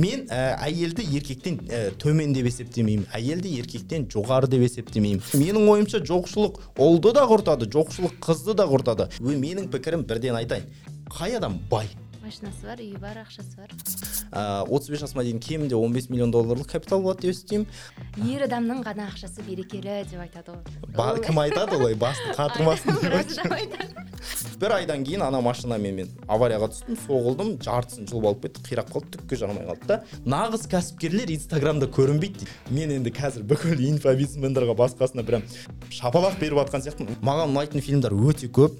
мен ә, әйелді еркектен ә, төмен деп есептемеймін әйелді еркектен жоғары деп есептемеймін. Менің ойымша жоқшылық ұлды да құртады жоқшылық қызды да құртады. Менің пікірім бірден айтайын. Қай адам бай? Машинасы бар үйі бар ақшасы бар. Отыз бес жасыма дейін кемінде 15 миллион долларлық капитал болады деп есептеймін. Ер адамның ғана ақшасы берекелі деп айтады ғой кім айтады олай? Басты қатырмасын деп бір айдан кейін ана машинамен мен аварияға түстім соғылдым жартысын жұлып алып кетті қирап қалды түкке жарамай қалды да. Нағыз кәсіпкерлер инстаграмда көрінбейді дейді. Мен енді қазір бүкіл инфобизнесмендерге басқасына прям шапалақ беріп жатқан сияқтымын. Маған ұнайтын фильмдер өте көп.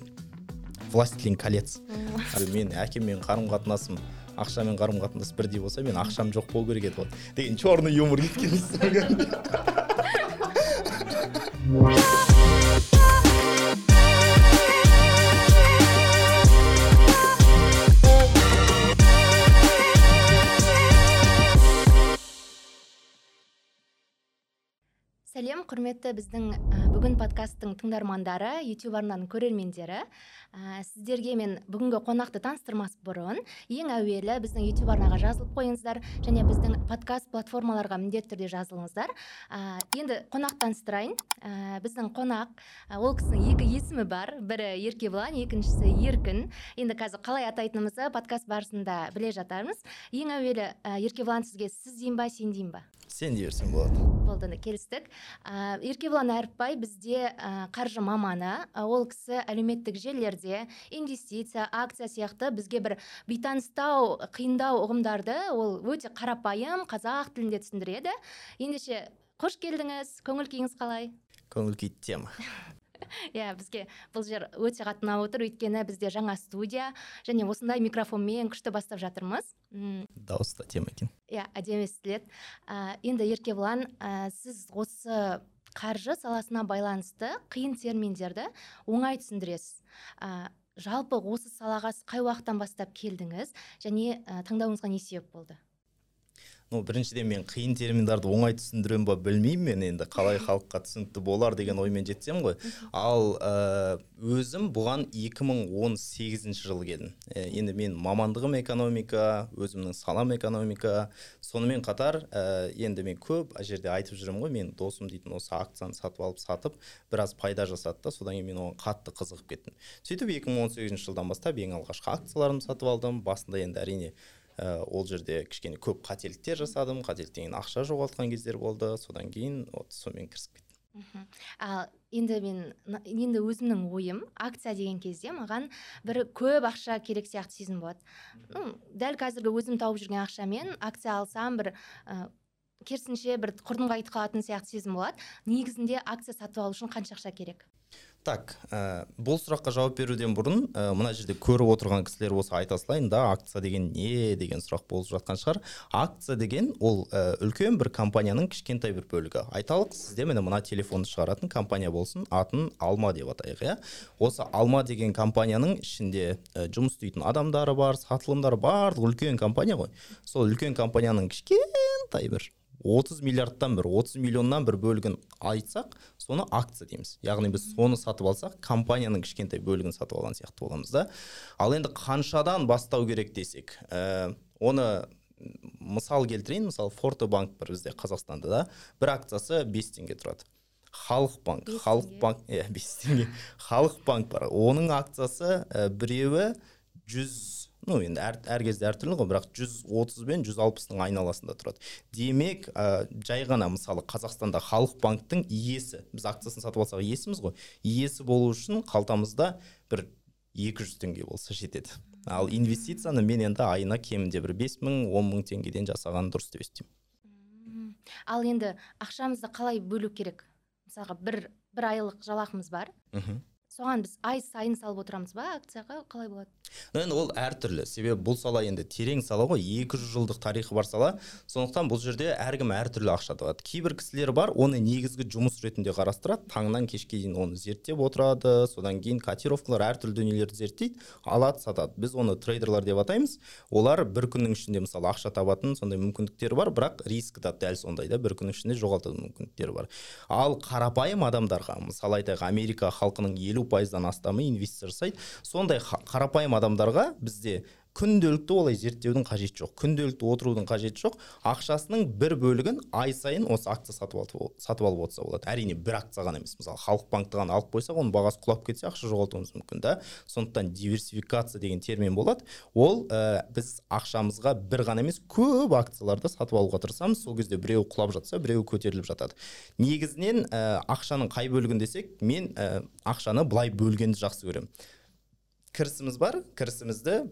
Властелин колец. Мен әкеммен қарым қатынасым ақшамен қарым қатынас бірдей болса мен ақшам жоқ болу керек еді ғой деген черный юмор кеткен сәлем құрметті біздің бүгін подкасттың тыңдармандары ютуб арнаның көрермендері. Ә, сіздерге мен бүгінгі қонақты таныстырмас бұрын ең әуелі біздің ютуб арнаға жазылып қойыңыздар және біздің подкаст платформаларға міндетті түрде жазылыңыздар. Ә, енді қонақ таныстырайын. Ә, біздің қонақ ол кісінің екі есімі бар. Бірі еркебұлан екіншісі еркін. Енді қазір қалай атайтынымызды подкаст барысында біле жатармыз. Ең әуелі ә, еркебұлан сізге сіз дейін ба сен дейін ба? Сен дей берсең болады болды келістік. Ә, еркебұлан әріпбай бізде қаржы маманы. Ол кісі әлеуметтік желілерде инвестиция акция сияқты бізге бір бейтаныстау қиындау ұғымдарды ол өте қарапайым қазақ тілінде түсіндіреді. Ендеше қош келдіңіз көңіл күйіңіз қалай? Көңіл күй тема. иә бізге бұл жер өте қатты ұнап отыр. Өйткені бізде жаңа студия және осындай микрофонмен күшті бастап жатырмыз. Дауысты тема екен. Иә әдемі естіледі ә, енді еркебұлан ә, сіз осы қаржы саласына байланысты қиын терминдерді оңай түсіндіресіз. Ә, жалпы осы салаға қай уақыттан бастап келдіңіз? Және ә, таңдауыңызға не себеп болды? Ну біріншіден мен қиын терминдарды оңай түсіндіремін ба білмеймін мен енді қалай халыққа түсінікті болар деген оймен жетсем ғой. Ал ә, өзім бұған 2018 жылы келдім. Ә, енді мен мамандығым экономика өзімнің салам экономика. Сонымен қатар ә, енді мен көп жерде айтып жүремін ғой мен досым дейтін осы акцияны сатып алып сатып біраз пайда жасады да содан кейін мен оған қатты қызығып кеттім. Сөйтіп 2018 жылдан бастап ең алғашқы акцияларымды сатып алдым. Басында енді әрине ә, ол жерде кішкене көп қателіктер жасадым қателіктен кейін ақша жоғалтқан кездер болды. Содан кейін вот сонымен кірісіп кеттім. Ал енді мен енді өзімнің ойым акция деген кезде маған бір көп ақша керек сияқты сезім болады. Ну дәл қазіргі өзім тауып жүрген ақшамен акция алсам бір ә, керісінше бір құрдымға кетіп қалатын сияқты сезім болады. Негізінде акция сатып алу үшін қанша ақша керек? Так ә, бұл сұраққа жауап беруден бұрын ә, мына жерде көріп отырған кісілер болса айта салайын да акция деген не деген сұрақ болып жатқан шығар. Акция деген ол ә, үлкен бір компанияның кішкентай бір бөлігі. Айталық сізде міне мына телефонды шығаратын компания болсын атын алма деп атайық иә? Осы алма деген компанияның ішінде жұмыс істейтін адамдары бар сатылымдары барлығы үлкен компания ғой. Сол үлкен компанияның кішкентай бір отыз миллиардтан бір отыз миллионнан бір бөлігін айтсақ соны акция дейміз. Яғни біз соны сатып алсақ компанияның кішкентай бөлігін сатып алған сияқты боламыз да. Ал енді қаншадан бастау керек десек ә, оны мысал келтірейін. Мысалы фортобанк бар бізде қазақстанда да бір акциясы бес теңге тұрады. Халық банк халық банк иә бес теңге. Халық банк бар. Оның акциясы ә, біреуі жүз ну енді әр, әр кезде әртүрлі ғой бірақ 130 бен 160-ның айналасында тұрады. Демек ә, жай ғана мысалы қазақстанда халық банктың иесі біз акциясын сатып алсақ иесіміз ғой иесі болу үшін қалтамызда бір 200 теңге болса жетеді. Ал инвестицияны мен енді айына кемінде бір бес мың он мың теңгеден жасаған дұрыс деп есептеймін ал енді ақшамызды қалай бөлу керек? Мысалға бір бір айлық жалақымыз бар. Мхм. Соған біз ай сайын салып отырамыз ба акцияға қалай болады? Енді ол әртүрлі. Себебі бұл сала енді терең сала ғой екі жүз жылдық тарихы бар сала. Сондықтан бұл жерде әркім әртүрлі ақша табады. Кейбір кісілер бар оны негізгі жұмыс ретінде қарастырады. Таңнан кешке дейін оны зерттеп отырады. Содан кейін котировкалар әртүрлі дүниелерді зерттейді алады сатады. Біз оны трейдерлар деп атаймыз. Олар бір күннің ішінде мысалы ақша табатын сондай мүмкіндіктері бар бірақ риск да дәл сондай да бір күннің ішінде жоғалтатын мүмкіндіктері бар. Ал қарапайым адамдарға мысалы айтайық америка халқының елу пайыздан астамы инвестиция жасайды сондай қарапайым адамдарға бізде күнделікті олай зерттеудің қажеті жоқ күнделікті отырудың қажеті жоқ. Ақшасының бір бөлігін ай сайын осы акция сатып алып, сатып алып отырса болады. Әрине бір акция ғана емес мысалы халық банкті ғана алып қойсақ оның бағасы құлап кетсе ақша жоғалтуымыз мүмкін да. Сондықтан диверсификация деген термин болады. Ол ә, біз ақшамызға бір ғана емес көп акцияларды сатып алуға тырысамыз. Сол кезде біреуі құлап жатса біреуі көтеріліп жатады. Негізінен ә, ақшаның қай бөлігін десек мен ә, ақшаны былай бөлгенді жақсы көремін. Кірісіміз бар. Кірісімізді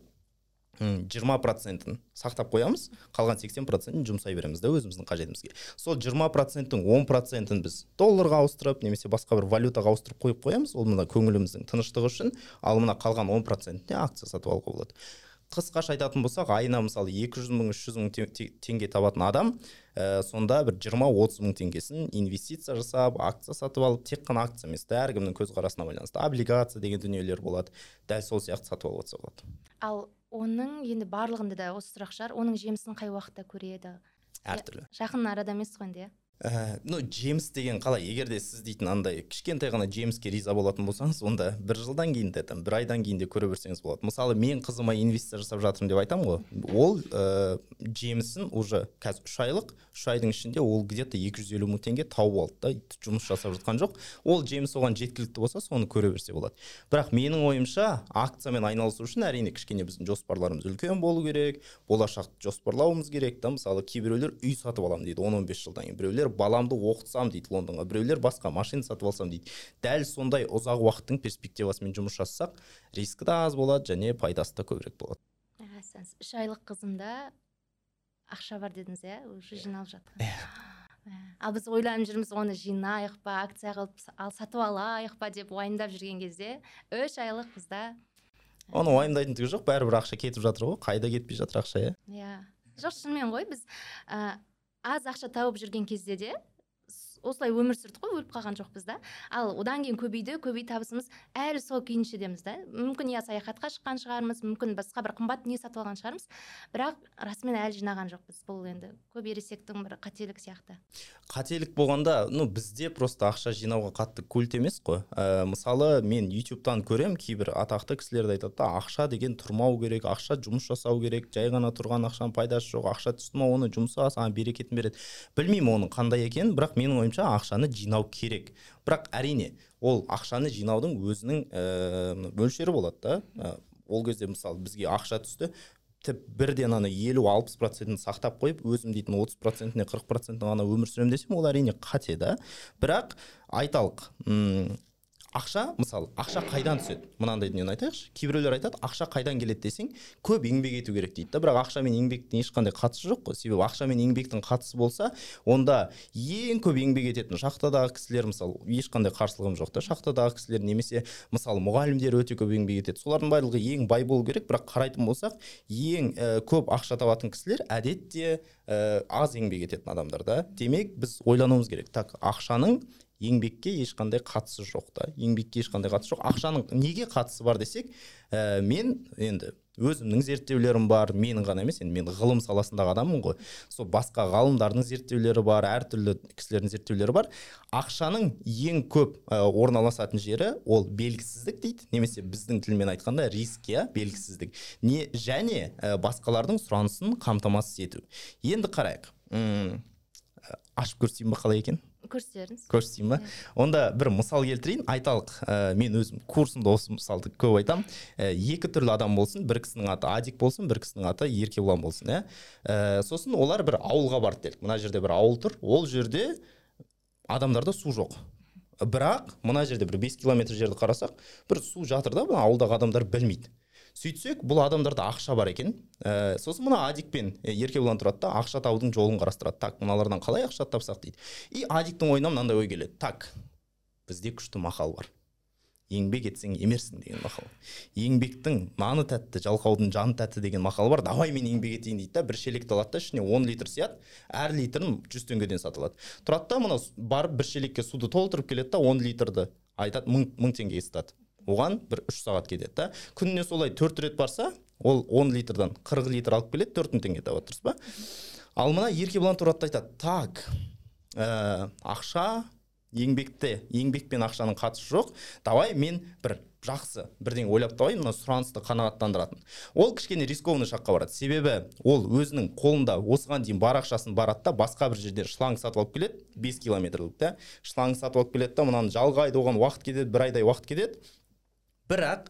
жиырма процентін сақтап қоямыз қалған сексен процентін жұмсай береміз да өзіміздің қажетімізге. Сол жиырма проценттің он процентін біз долларға ауыстырып немесе басқа бір валютаға ауыстырып қойып қоямыз. Ол мына көңіліміздің тыныштығы үшін ал мына қалған он процентіне акция сатып алуға болады. Қысқаша айтатын болсақ айына мысалы 200 жүз мың үш жүз мың теңге табатын адам ә, сонда бір жиырма отыз мың теңгесін инвестиция жасап акция сатып алып тек қана акция емес әркімнің көзқарасына байланысты облигация деген дүниелер болады дәл сол сияқты сатып алып отырса болады. Ал оның енді барлығында да осы сұрақ шығар оның жемісін қай уақытта көреді? Әртүрлі. Жақын арада емес қой енді иә? Ә, ну жеміс деген қалай егер де сіз дейтін андай кішкентай ғана жеміске риза болатын болсаңыз онда бір жылдан кейін де там бір айдан кейін де көре берсеңіз болады. Мысалы мен қызыма инвестиция жасап жатырмын деп айтамын ғой. Ол ә, жемісін уже қазір үш айлық үш айдың ішінде ол где то екі жүз елу мың теңге тауып алды да жұмыс жасап жатқан жоқ. Ол жеміс оған жеткілікті болса соны көре берсе болады. Бірақ менің ойымша акциямен айналысу үшін әрине кішкене біздің жоспарларымыз үлкен болу керек болашақты жоспарлауымыз керек та мысалы кейбіреулер үй сатып аламын дейді он он бес жылдан кейін. Біреулер баламды оқытсам дейді лондонға. Біреулер басқа машина сатып алсам дейді. Дәл сондай ұзақ уақыттың перспективасымен жұмыс жасасақ рискі да аз болады және пайдасы да көбірек болады. Үш айлық қызымда ақша бар дедіңіз иә? Уже жиналып жатқан. Иә. ал біз ойланып жүрміз оны жинайық па акция қылып ал сатып алайық па деп уайымдап жүрген кезде үш айлық қызда оны уайымдайтын түгі жоқ бәрібір ақша кетіп жатыр ғой қайда кетпей жатыр ақша иә? Иә. Жоқ шынымен ғой біз аз ақша тауып жүрген кезде де осылай өмір сүрдік қой өліп қалған жоқпыз да. Ал одан кейін көбейді көбейді табысымыз әлі сол күйіншідеміз да. Мүмкін иә саяхатқа шыққан шығармыз мүмкін басқа бір қымбат дүние сатып алған шығармыз. Бірақ расымен әлі жинаған жоқпыз бұл енді. Көп ересектің бір қателігі сияқты. Қателік болғанда ну бізде просто ақша жинауға қатты культ емес қой. Ә, мысалы мен ютубтан көремін кейбір атақты кісілерді айтады да ақша деген тұрмау керек ақша жұмыс жасау керек жай ғана тұрған ақшаның пайдасы жоқ ақша түсті ма оны жұмса саған берекетін береді білмеймін оның қандай екенін бірақ менің ойымша ақшаны жинау керек. Бірақ әрине ол ақшаны жинаудың өзінің ә, мөлшері болады да. Ә, ол кезде мысалы бізге ақша түсті тіп бірден ана елу алпыс процентін сақтап қойып өзім дейтін отыз процентіне қырық процентіне ғана өмір сүремін десем ол әрине қате да. Бірақ айталық ақша мысалы ақша қайдан түседі? Мынандай дүниені айтайықшы. Кейбіреулер айтады ақша қайдан келеді десең көп еңбек ету керек дейді да. Бірақ ақша мен еңбектің ешқандай қатысы жоқ қой. Себебі ақша мен еңбектің қатысы болса онда ең көп еңбек ететін шахтадағы кісілер мысалы ешқандай қарсылығым жоқ та. Шахтадағы кісілер немесе мысалы мұғалімдер өте көп еңбек етеді. Солардың барлығы ең бай болу керек. Бірақ қарайтын болсақ ең ә, көп ақша табатын кісілер әдетте ә, аз еңбек ететін адамдар да. Демек біз ойлануымыз керек. Так ақшаның еңбекке ешқандай қатысы жоқ та еңбекке ешқандай қатысы жоқ. Ақшаның неге қатысы бар десек ә, мен енді өзімнің зерттеулерім бар менің ғана емес енді мен ғылым саласындағы адаммын ғой. Сол басқа ғалымдардың зерттеулері бар әртүрлі кісілердің зерттеулері бар. Ақшаның ең көп ә, орналасатын жері ол белгісіздік дейді. Немесе біздің тілмен айтқанда риск иә белгісіздік. Не және ә, басқалардың сұранысын қамтамасыз ету. Енді қарайық. Ашып көрсетейін ба қалай екен? Көрсетеріңіз? Көрсетейін ба? Онда бір мысал келтірейін. Айталық ә, мен өзім курсымда осы мысалды көп айтамын ә, екі түрлі адам болсын. Бір кісінің аты адик болсын бір кісінің аты еркебұлан болсын иә. Ә, сосын олар бір ауылға барды делік мына жерде бір ауыл тұр. Ол жерде адамдарда су жоқ. Бірақ мына жерде бір бес километр жерді қарасақ бір су жатыр да мына ауылдағы адамдар білмейді. Сөйтсек бұл адамдарда ақша бар екен. Ә, сосын мына адик пен еркебұлан тұрады да ақша табудың жолын қарастырады. Так мыналардан қалай ақша тапсақ дейді. И адиктің ойына мынандай ой келеді. Так бізде күшті мақал бар. Еңбек етсең емерсің деген мақал. Еңбектің наны тәтті жалқаудың жаны тәтті деген мақал бар. Давай мен еңбек етейін дейді да бір шелекті алады да ішіне он литр сияды. Әр литрін жүз теңгеден сатылады. Тұрады да мына барып бір шелекке суды толтырып келеді да он литрді айтады мың, мың теңгеге сатады. Оған бір үш сағат кетеді да. Күніне солай төрт рет барса ол он литрдан қырық литр алып келеді төрт мың теңге табады дұрыс па? Ал мына еркебұлан да айтады так ә, ақша еңбекте еңбек ақшаның қатысы жоқ давай мен бір жақсы бірдеңе ойлап табайын мына сұранысты қанағаттандыратын ол кішкене рискованный шаққа барады. Себебі ол өзінің қолында осыған дейін бар ақшасын барады да басқа бір жерден шланг сатып алып келеді бес километрлік та шланг сатып алып келеді да мынаны жалғайды оған уақыт кетеді бір айдай уақыт кетеді. Бірақ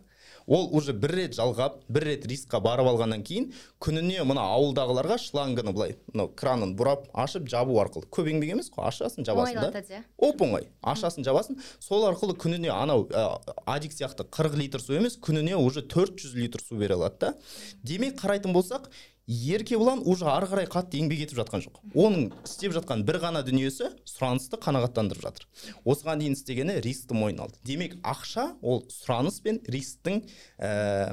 ол уже бір рет жалғап бір рет рискқа барып алғаннан кейін күніне мына ауылдағыларға шлангыны былай мынау кранын бұрап ашып жабу арқылы. Көп еңбек емес қой ашасың жабасың да. оп оңай ашасың жабасың. Сол арқылы күніне анау ә, адик сияқты қырық литр су емес күніне уже 400 литр су бере алады да. Демек қарайтын болсақ еркебұлан уже ары қарай қатты еңбек етіп жатқан жоқ. Оның істеп жатқан бір ғана дүниесі сұранысты қанағаттандырып жатыр. Осыған дейін істегені рискті мойнына алды. Демек ақша ол сұраныс пен рисктің ә,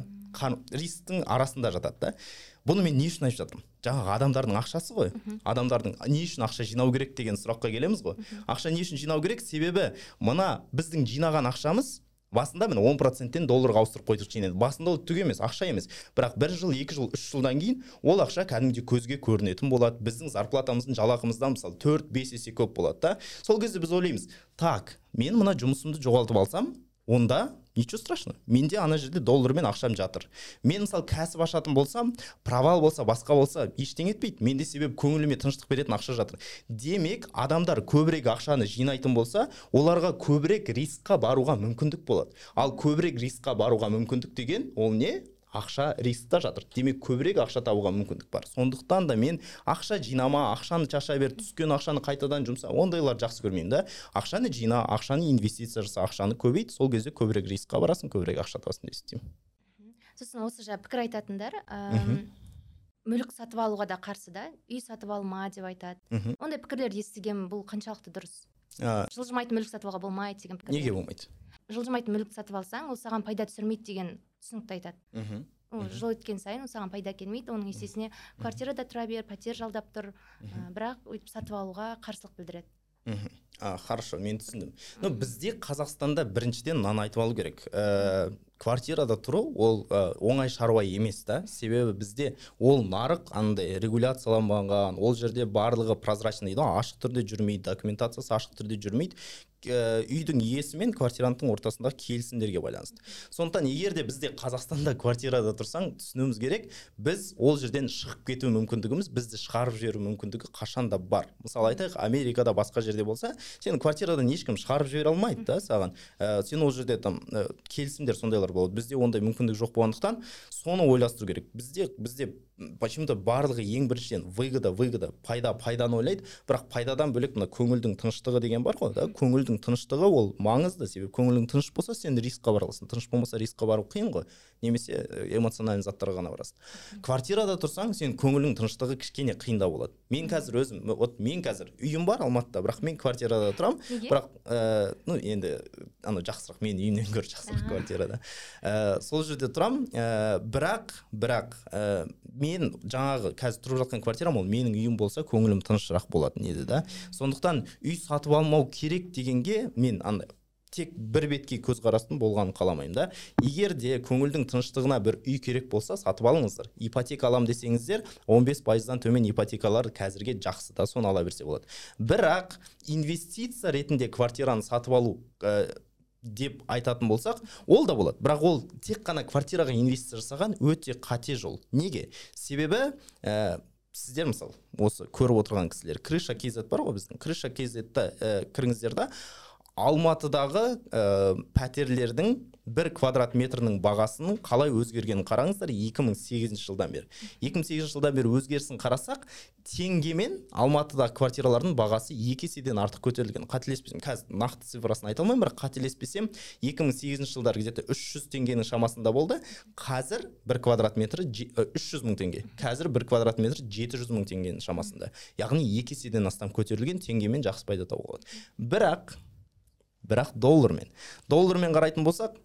рисктің арасында жатады да. Бұны мен не үшін айтып жатырмын? Жаңағы адамдардың ақшасы ғой. Адамдардың не үшін ақша жинау керек деген сұраққа келеміз ғой. Ақша не үшін жинау керек? Себебі мына біздің жинаған ақшамыз басында міне он проценттен долларға ауыстырып қойдық басында ол түк емес ақша емес. Бірақ бір жыл екі жыл үш жылдан кейін ол ақша кәдімгідей көзге көрінетін болады. Біздің зарплатамыздың жалақымыздан мысалы төрт бес есе көп болады да. Сол кезде біз ойлаймыз так мен мына жұмысымды жоғалтып алсам онда ничего страшного. Менде ана жерде доллармен ақшам жатыр. Мен мысалы кәсіп ашатын болсам провал болса басқа болса ештеңе етпейді. Менде себебі көңіліме тыныштық беретін ақша жатыр. Демек адамдар көбірек ақшаны жинайтын болса оларға көбірек рискқа баруға мүмкіндік болады. Ал көбірек рискқа баруға мүмкіндік деген ол не? Ақша рискта жатыр. Демек көбірек ақша табуға мүмкіндік бар. Сондықтан да мен ақша жинама ақшаны шаша бер түскен ақшаны қайтадан жұмса ондайларды жақсы көрмеймін да. Ақшаны жина ақшаны инвестиция жаса ақшаны көбейт. Сол кезде көбірек рискқа барасың көбірек ақша табасың деп есептеймін сосын осы жаңа пікір айтатындар мүлік сатып алуға да қарсы да. Үй сатып алма деп айтады. Ондай пікірлерді естігенмін бұл қаншалықты дұрыс. Жылжымайтын мүлік сатып алуға болмайды деген пікір неге болмайды? Жылжымайтын мүлік сатып алсаң ол саған пайда түсірмейді деген түсінікті айтады. Мхм жыл өткен сайын саған пайда келмейді оның есесіне квартирада тұра бер пәтер жалдап тұр бірақ өйтіп сатып алуға қарсылық білдіреді. Мхм. А хорошо мен түсіндім. Но бізде қазақстанда біріншіден мынаны айтып алу керек. Ә, квартирада тұру ол ә, оңай шаруа емес та. Себебі бізде ол нарық андай регуляцияланбаған ол жерде барлығы прозрачный дейді ғой ашық түрде жүрмейді документациясы ашық түрде жүрмейді. ә, үйдің иесі мен квартиранттың ортасындағы келісімдерге байланысты. Сондықтан егер де бізде қазақстанда квартирада тұрсаң түсінуіміз керек біз ол жерден шығып кету мүмкіндігіміз бізді шығарып жіберу мүмкіндігі қашанда бар. Мысалы айтайық америкада басқа жерде болса сені квартирадан ешкім шығарып жібере алмайды да саған. Ә, сен ол жерде там ә, келісімдер сондайлар болады. Бізде ондай мүмкіндік жоқ болғандықтан соны ойластыру керек. Бізде бізде почему то барлығы ең біріншіден выгода выгода пайда пайданы ойлайды. Бірақ пайдадан бөлек мына көңілдің тыныштығы деген бар ғой да? Көңілдің тыныштығы ол маңызды. Себебі көңілің тыныш болса сен рискқа бара аласың. Тыныш болмаса рискқа бару қиын ғой. Немесе эмоциональный заттарға ғана барасың. Квартирада тұрсаң сен көңілің тыныштығы кішкене қиындау болады. Мен қазір өзім вот мен қазір үйім бар алматыда бірақ мен квартирада тұрамын. Бірақ ә, ну енді анау жақсырақ менің үйімнен гөрі жақсырақ квартирада. Ә, сол жерде тұрамын. Ә, бірақ бірақ ә, мен жаңағы қазір тұрып жатқан квартирам ол менің үйім болса көңілім тынышырақ болатын еді да. Сондықтан үй сатып алмау керек дегенге мен андай тек бір бетке көзқарастың болғанын қаламаймын да. Егер де көңілдің тыныштығына бір үй керек болса сатып алыңыздар. Ипотека алам десеңіздер 15 пайыздан төмен ипотекалар қазірге жақсы да соны ала берсе болады. Бірақ инвестиция ретінде квартираны сатып алу ә, деп айтатын болсақ ол да болады. Бірақ ол тек қана квартираға инвестиция жасаған өте қате жол. Неге? Себебі ә, сіздер мысалы осы көріп отырған кісілер крыша kz бар ғой біздің. Крыша kzда ә, кіріңіздер да алматыдағы ә, пәтерлердің бір квадрат метрінің бағасының қалай өзгергенін қараңыздар 2008 жылдан бері. 2008 жылдан бері өзгерісін қарасақ теңгемен алматыдағы квартиралардың бағасы екі еседен артық көтерілген. Қателеспесем қазір нақты цифрасын айта алмаймын бірақ қателеспесем 2008 жылдары где то үш жүз теңгенің шамасында болды. Қазір бір квадрат метрі үш жүз мың теңге. Қазір бір квадрат метр жеті жүз мың теңгенің шамасында. Яғни екі еседен астам көтерілген теңгемен жақсы пайда табуға болады бірақ бірақ доллармен. Доллармен қарайтын болсақ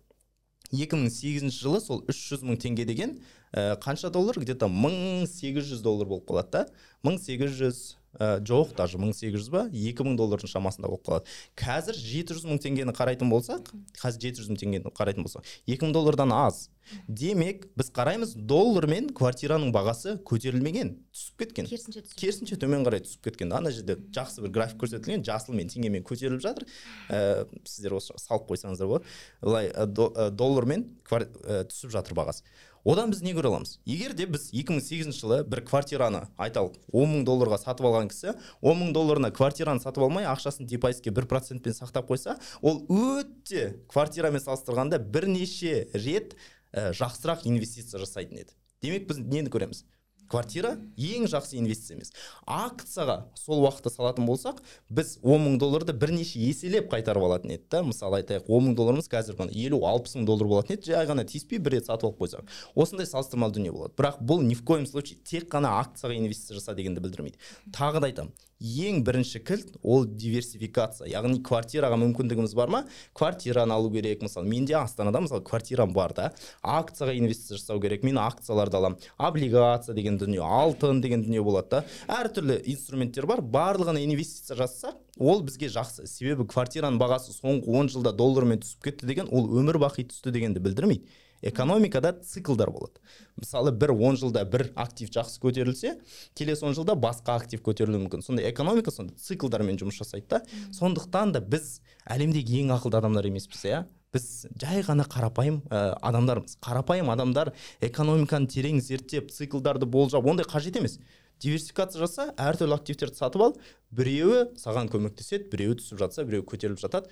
2008 жылы сол 300 мың теңге деген ә, қанша доллар? Где то 1800 доллар болып қалады да. 1800 ә, жоқ даже мың сегіз жүз ба? Екі мың доллардың шамасында болып қалады. Қазір жеті жүз мың теңгені қарайтын болсақ қазір жеті жүз мың теңгені қарайтын болсақ екі мың доллардан аз. Демек біз қараймыз доллармен квартираның бағасы көтерілмеген түсіп кеткен. Керісінше түсіп керісінше төмен қарай түсіп кеткен ана жерде жақсы бір график көрсетілген жасылмен теңгемен көтеріліп жатыр. Ә, сіздер осы салып қойсаңыздар болады. Былай ә, ә, доллармен ә, түсіп жатыр бағасы. Одан біз не көре аламыз? Егер де біз 2008 жылы бір квартираны айталық 10 мың долларға сатып алған кісі 10 мың долларына квартираны сатып алмай ақшасын депозитке бір процентпен сақтап қойса ол өте квартирамен салыстырғанда бірнеше рет ә, жақсырақ инвестиция жасайтын еді. Демек біз нені көреміз? Квартира ең жақсы инвестиция емес. Акцияға сол уақытта салатын болсақ біз 10 мың долларды бірнеше еселеп қайтарып алатын еді да мысалы айтайық 10 мың долларымыз қазір ғана елу алпыс мың доллар болатын еді жай ғана тиіспей бір рет сатып алып қойсақ. Осындай салыстырмалы дүние болады. Бірақ бұл ни в коем случае тек қана акцияға инвестиция жаса дегенді білдірмейді. Тағы да айтамын ең бірінші кілт ол диверсификация. Яғни квартираға мүмкіндігіміз бар ма? Квартираны алу керек. Мысалы менде астанада мысалы квартирам бар да. Акцияға инвестиция жасау керек. Мен акцияларды аламын. Облигация деген дүние алтын деген дүние болады да. Әртүрлі инструменттер бар. Барлығына инвестиция жасасақ ол бізге жақсы. Себебі квартираның бағасы соңғы он жылда доллармен түсіп кетті деген ол өмір бақи түсті дегенді білдірмейді. Экономикада циклдар болады. Мысалы бір он жылда бір актив жақсы көтерілсе келесі он жылда басқа актив көтерілуі мүмкін. Сондай экономика сондай циклдармен жұмыс жасайды да. Сондықтан да біз әлемдегі ең ақылды адамдар емеспіз иә. Біз жай ғана қарапайым ә, адамдармыз. Қарапайым адамдар экономиканы терең зерттеп циклдарды болжап ондай қажет емес. Диверсификация жаса әртүрлі активтерді сатып ал біреуі саған көмектеседі біреуі түсіп жатса біреуі көтеріліп жатады.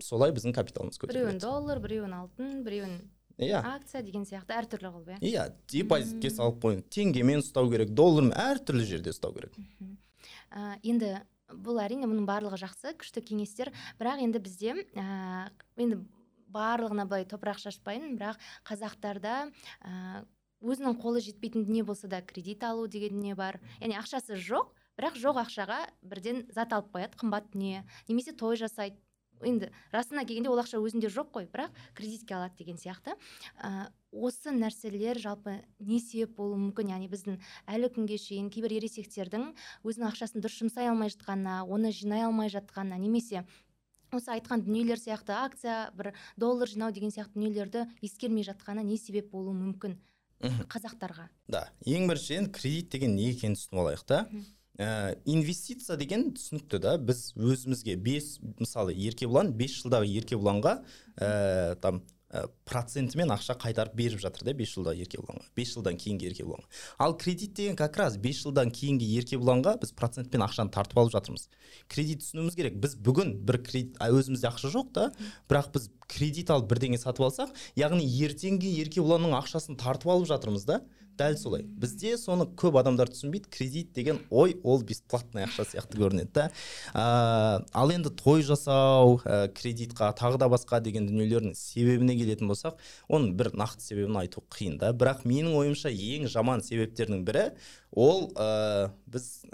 Солай біздің капиталымыз біреуін көтеріледі доллар біреуін алтын біреуін иә. Акция деген сияқты әртүрлі қылып иә. Иә депозитке салып қойың теңгемен ұстау керек доллармен әртүрлі жерде ұстау керек. Ә, енді бұл әрине мұның барлығы жақсы күшті кеңестер. Бірақ енді бізде ә, енді барлығына былай топырақ шашпайын бірақ қазақтарда ә, өзінің қолы жетпейтін дүние болса да кредит алу деген дүние бар. Яғни ақшасы жоқ бірақ жоқ ақшаға бірден зат алып қояды қымбат дүние. Немесе той жасайды. Енді расына келгенде ол ақша өзінде жоқ қой бірақ кредитке алады деген сияқты. Ә, осы нәрселер жалпы не себеп болуы мүмкін? Яғни біздің әлі күнге шейін кейбір ересектердің өзінің ақшасын дұрыс жұмсай алмай жатқанына оны жинай алмай жатқанына немесе осы айтқан дүниелер сияқты акция бір доллар жинау деген сияқты дүниелерді ескермей жатқанына не себеп болуы мүмкін қазақтарға? Да. Ең біріншіден кредит деген не екенін түсініп алайық та. Ә, инвестиция деген түсінікті да. Біз өзімізге бес мысалы еркебұлан бес жылдағы еркебұланға ә, там ә, процентімен ақша қайтарып беріп жатыр да бес жылдағы еркебұланға бес жылдан кейінгі еркебұланға. Ал кредит деген как раз бес жылдан кейінгі еркебұланға біз процентпен ақшаны тартып алып жатырмыз. Кредит түсінуіміз керек. Біз бүгін бір кредит өзімізде ақша жоқ та. Бірақ біз кредит алып бірдеңе сатып алсақ яғни ертеңгі еркебұланның ақшасын тартып алып жатырмыз да. Дәл солай. Бізде соны көп адамдар түсінбейді. Кредит деген ой ол бесплатный ақша сияқты көрінеді да. Ә, ал енді той жасау ә, кредитқа тағы да басқа деген дүниелердің себебіне келетін болсақ оның бір нақты себебін айту қиын да. Бірақ менің ойымша ең жаман себептердің бірі ол ә, біз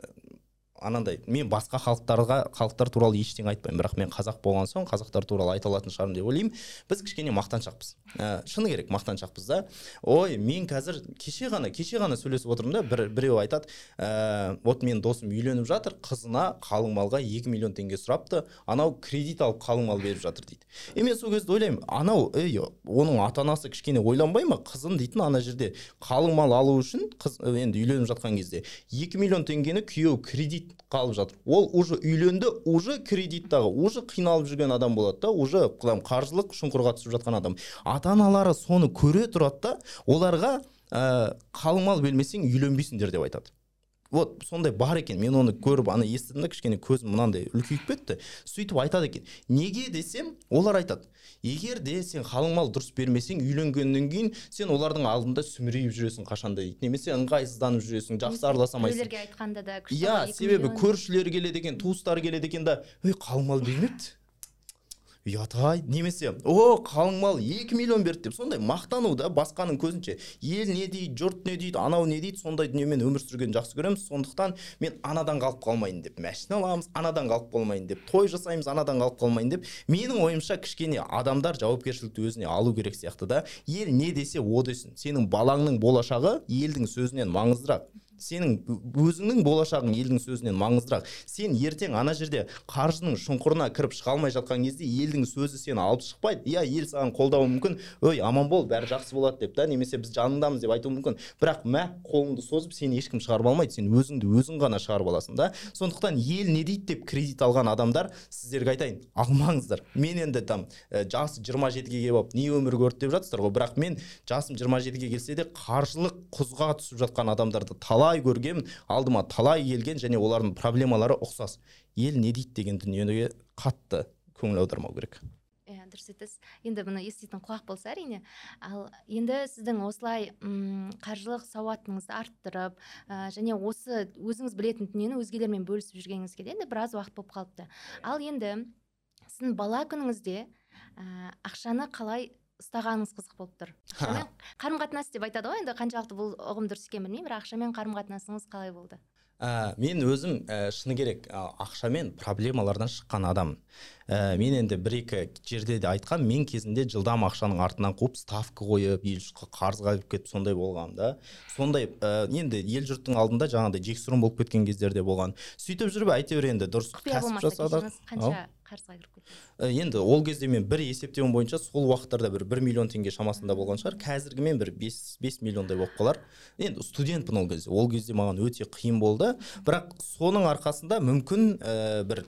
анандай мен басқа халықтарға халықтар туралы ештеңе айтпаймын. Бірақ мен қазақ болған соң қазақтар туралы айта алатын шығармын деп ойлаймын. Біз кішкене мақтаншақпыз. Ә, шыны керек мақтаншақпыз да. Ой мен қазір кеше ғана кеше ғана сөйлесіп отырмын да бір біреу айтады ә, вот менің досым үйленіп жатыр қызына қалың малға екі миллион теңге сұрапты. Анау кредит алып қалың мал беріп жатыр дейді. И мен сол кезде ойлаймын анау ей оның ата анасы кішкене ойланбай ма? Қызын дейтін ана жерде қалың мал алу үшін қыз енді үйленіп жатқан кезде екі миллион теңгені күйеуі кредит қалып жатыр. Ол уже үйленді уже кредиттағы уже қиналып жүрген адам болады да уже қаржылық шұңқырға түсіп жатқан адам. Ата аналары соны көре тұрады да оларға ә, қалың мал бермесең үйленбейсіңдер деп айтады. Вот сондай бар екен мен оны көріп ана естідім да кішкене көзім мынандай үлкейіп кетті. Сөйтіп айтады екен неге десем олар айтады. Егер де сен қалың мал дұрыс бермесең үйленгеннен кейін сен олардың алдында сүмірейіп жүресің қашанда дейді. Немесе ыңғайсызданып жүресің жақсы араласамайсың біреулерге айтқанда да иә себебі миллион. көршілері келеді екен туыстары келеді екен да ей қалың мал бермепті ұят немесе о қалың мал екі миллион берді деп сондай мақтану да басқаның көзінше ел не дейді жұрт не дейді анау не дейді сондай дүниемен өмір сүргенді жақсы көреміз сондықтан мен анадан қалып қалмайын деп машина аламыз анадан қалып қалмайын деп той жасаймыз анадан қалып қалмайын деп менің ойымша кішкене адамдар жауапкершілікті өзіне алу керек сияқты да. Ел не десе о десін. Сенің балаңның болашағы елдің сөзінен маңыздырақ сенің өзіңнің болашағың елдің сөзінен маңыздырақ. Сен ертең ана жерде қаржының шұңқырына кіріп шыға алмай жатқан кезде елдің сөзі сені алып шықпайды. Иә ел саған қолдауы мүмкін. Ой аман бол бәрі жақсы болады деп та немесе біз жаныңдамыз деп айтуы мүмкін. Бірақ мә қолыңды созып сені ешкім шығарып алмайды. Сен өзіңді өзің ғана шығарып аласың да. Сондықтан ел не дейді деп кредит алған адамдар сіздерге айтайын алмаңыздар. Мен енді там ә, жасы жиырма жетіге келіп алып не өмір көрді деп жатсыздар ғой. Бірақ мен жасым жиырма жетіге келсе де қаржылық құзға түсіп жатқан адамдарды талай көргенмін алдыма талай келген және олардың проблемалары ұқсас. Ел не дейді деген дүниеге қатты көңіл аудармау керек. Иә дұрыс айтасыз. Енді бұны еститін құлақ болса әрине. Ал енді сіздің осылай м қаржылық сауатыңызды арттырып ә, және осы өзіңіз білетін дүниені өзгелермен бөлісіп жүргеніңізге де енді біраз уақыт болып қалыпты. Ал енді сіздің бала күніңізде ә, ақшаны қалай ұстағаныңыз қызық болып тұр. Ақшамен қарым қатынас деп айтады ғой енді қаншалықты бұл ұғым дұрыс екенін білмеймін бірақ ақшамен қарым қатынасыңыз қалай болды? Ә, мен өзім ә, шыны керек ә, ақшамен проблемалардан шыққан адаммын. Ә, мен енді бір екі жерде де айтқан мен кезінде жылдам ақшаның артынан қуып ставка қойып ел жұртқа қарызға кіріп кетіп сондай болғанмын да. Сондай ә, енді ел жұрттың алдында жаңағыдай жексұрын болып кеткен кездер де болған. Сөйтіп жүріп әйтеуір енді дұрыс кәсіп жасадық. қанша қарызға кіріп ә, енді ол кезде мен бір есептеуім бойынша сол уақыттарда бір бір миллион теңге шамасында болған шығар. Қазіргімен бір бес бес миллиондай болып қалар. Енді студентпін ол кезде ол кезде маған өте қиын болды. Бірақ соның арқасында мүмкін ә, бір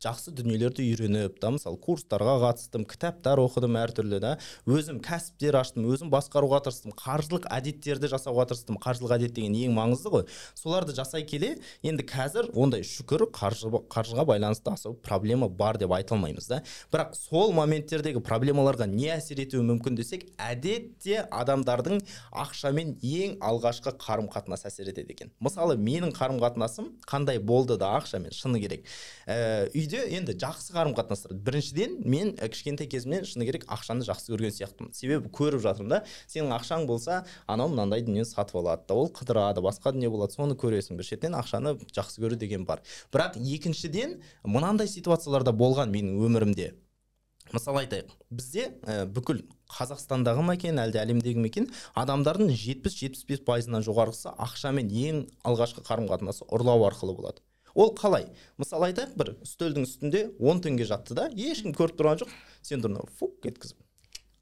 жақсы дүниелерді үйреніп та мысалы курстарға қатыстым кітаптар оқыдым әртүрлі да. Өзім кәсіптер аштым өзім басқаруға тырыстым қаржылық әдеттерді жасауға тырыстым. Қаржылық әдет деген ең маңызды ғой. Соларды жасай келе енді қазір ондай шүкір қаржы, қаржыға байланысты аса проблема бар деп айта алмаймыз да. Бірақ сол моменттердегі проблемаларға не әсер етуі мүмкін десек әдетте адамдардың ақшамен ең алғашқы қарым қатынас әсер етеді екен. Мысалы менің қарым қатынасым қандай болды да ақшамен шыны керек. Ә, үйде енді жақсы қарым қатынастар. Біріншіден мен кішкентай кезімнен шыны керек ақшаны жақсы көрген сияқтымын. Себебі көріп жатырмын да сенің ақшаң болса анау мынандай дүниені сатып алады да ол қыдырады басқа дүние болады соны көресің. Бір шетінен ақшаны жақсы көру деген бар. Бірақ екіншіден мынандай ситуацияларда болған менің өмірімде. Мысалы айтайық бізде ә, бүкіл қазақстандағы ма екен әлде әлемдегі ме екен адамдардың жетпіс жетпіс бес пайызынан жоғарғысы ақшамен ең алғашқы қарым қатынасы ұрлау арқылы болады. Ол қалай? Мысалы айтайық бір үстелдің үстінде он теңге жатты да ешкім көріп тұрған жоқ. Сен тұрып фук еткізіп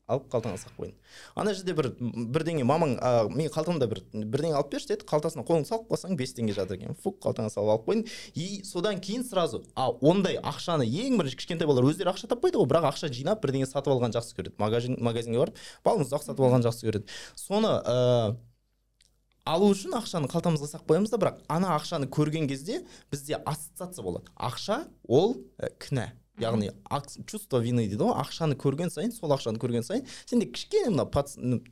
алып қалтаңа салып қойдың. Ана жерде бір бірдеңе мамаң ә, менің қалтамда бір бірдеңе алып берші деді қалтасына қолыңды салып қалсаң бес теңге жатыр екен. Фук қалтаңа салып алып қойдың. И содан кейін сразу а ондай ақшаны ең бірінші кішкентай балалар өздері ақша таппайды ғой бірақ ақша жинап бірдеңе сатып алғанды жақсы көреді. Магазин магазинге барып балмұздақ сатып алғанды жақсы көреді. Соны ә, алу үшін ақшаны қалтамызға салып қоямыз да бірақ ана ақшаны көрген кезде бізде ассоциация болады. Ақша ол ә, кінә. Яғни чувство вины дейді ғой. Ақшаны көрген сайын сол ақшаны көрген сайын сенде кішкене мына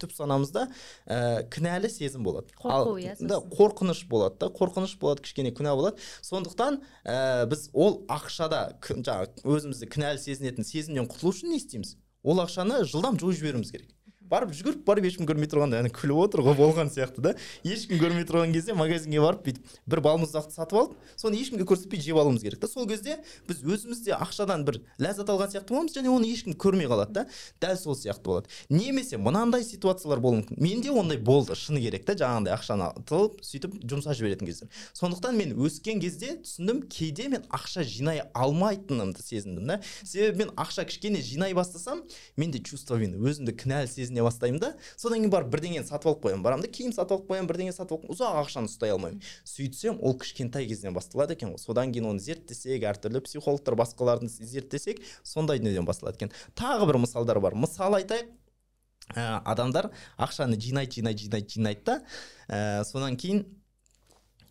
түп санамызда ә, кінәлі сезім болады. Қорқу иә да қорқыныш болады да. Қорқыныш болады кішкене күнә болады. Сондықтан ә, біз ол ақшада жаңағы өзімізді кінәлі сезінетін сезімнен құтылу үшін не істейміз? Ол ақшаны жылдам жойып жіберуіміз керек. Барып жүгіріп барып ешкім көрмей тұрғанда әне күліп отыр ғой болған сияқты да. Ешкім көрмей тұрған кезде магазинге барып бүйтіп бір балмұздақты сатып алып соны ешкімге көрсетпей жеп алуымыз керек та. Сол кезде біз өзіміз де ақшадан бір ләззат алған сияқты боламыз және оны ешкім көрмей қалады да. Дәл сол сияқты болады. Немесе мынандай ситуациялар болуы мүмкін. Менде ондай болды шыны керек та жаңағындай ақшаны тығып сөйтіп жұмсап жіберетін кездер. Сондықтан мен өскен кезде түсіндім кейде мен ақша жинай алмайтынымды сезіндім да. Себебі мен ақша кішкене жинай бастасам менде чувство вины өзімді кінәлі сезіне сезіне бастаймын да. Содан кейін барып бірдеңені сатып алып қоямын. Барамын да киім сатып алып қоямын бірдеңе сатып алып ұзақ ақшаны ұстай алмаймын. Сөйтсем ол кішкентай кезінен басталады екен ғой. Содан кейін оны зерттесек әртүрлі психологтар басқалардың зерттесек сондай дүниеден басталады екен. Тағы бір мысалдар бар. Мысал айтайық. Ә, адамдар ақшаны жинайды жинайды жинайды жинайды да. Ә, содан кейін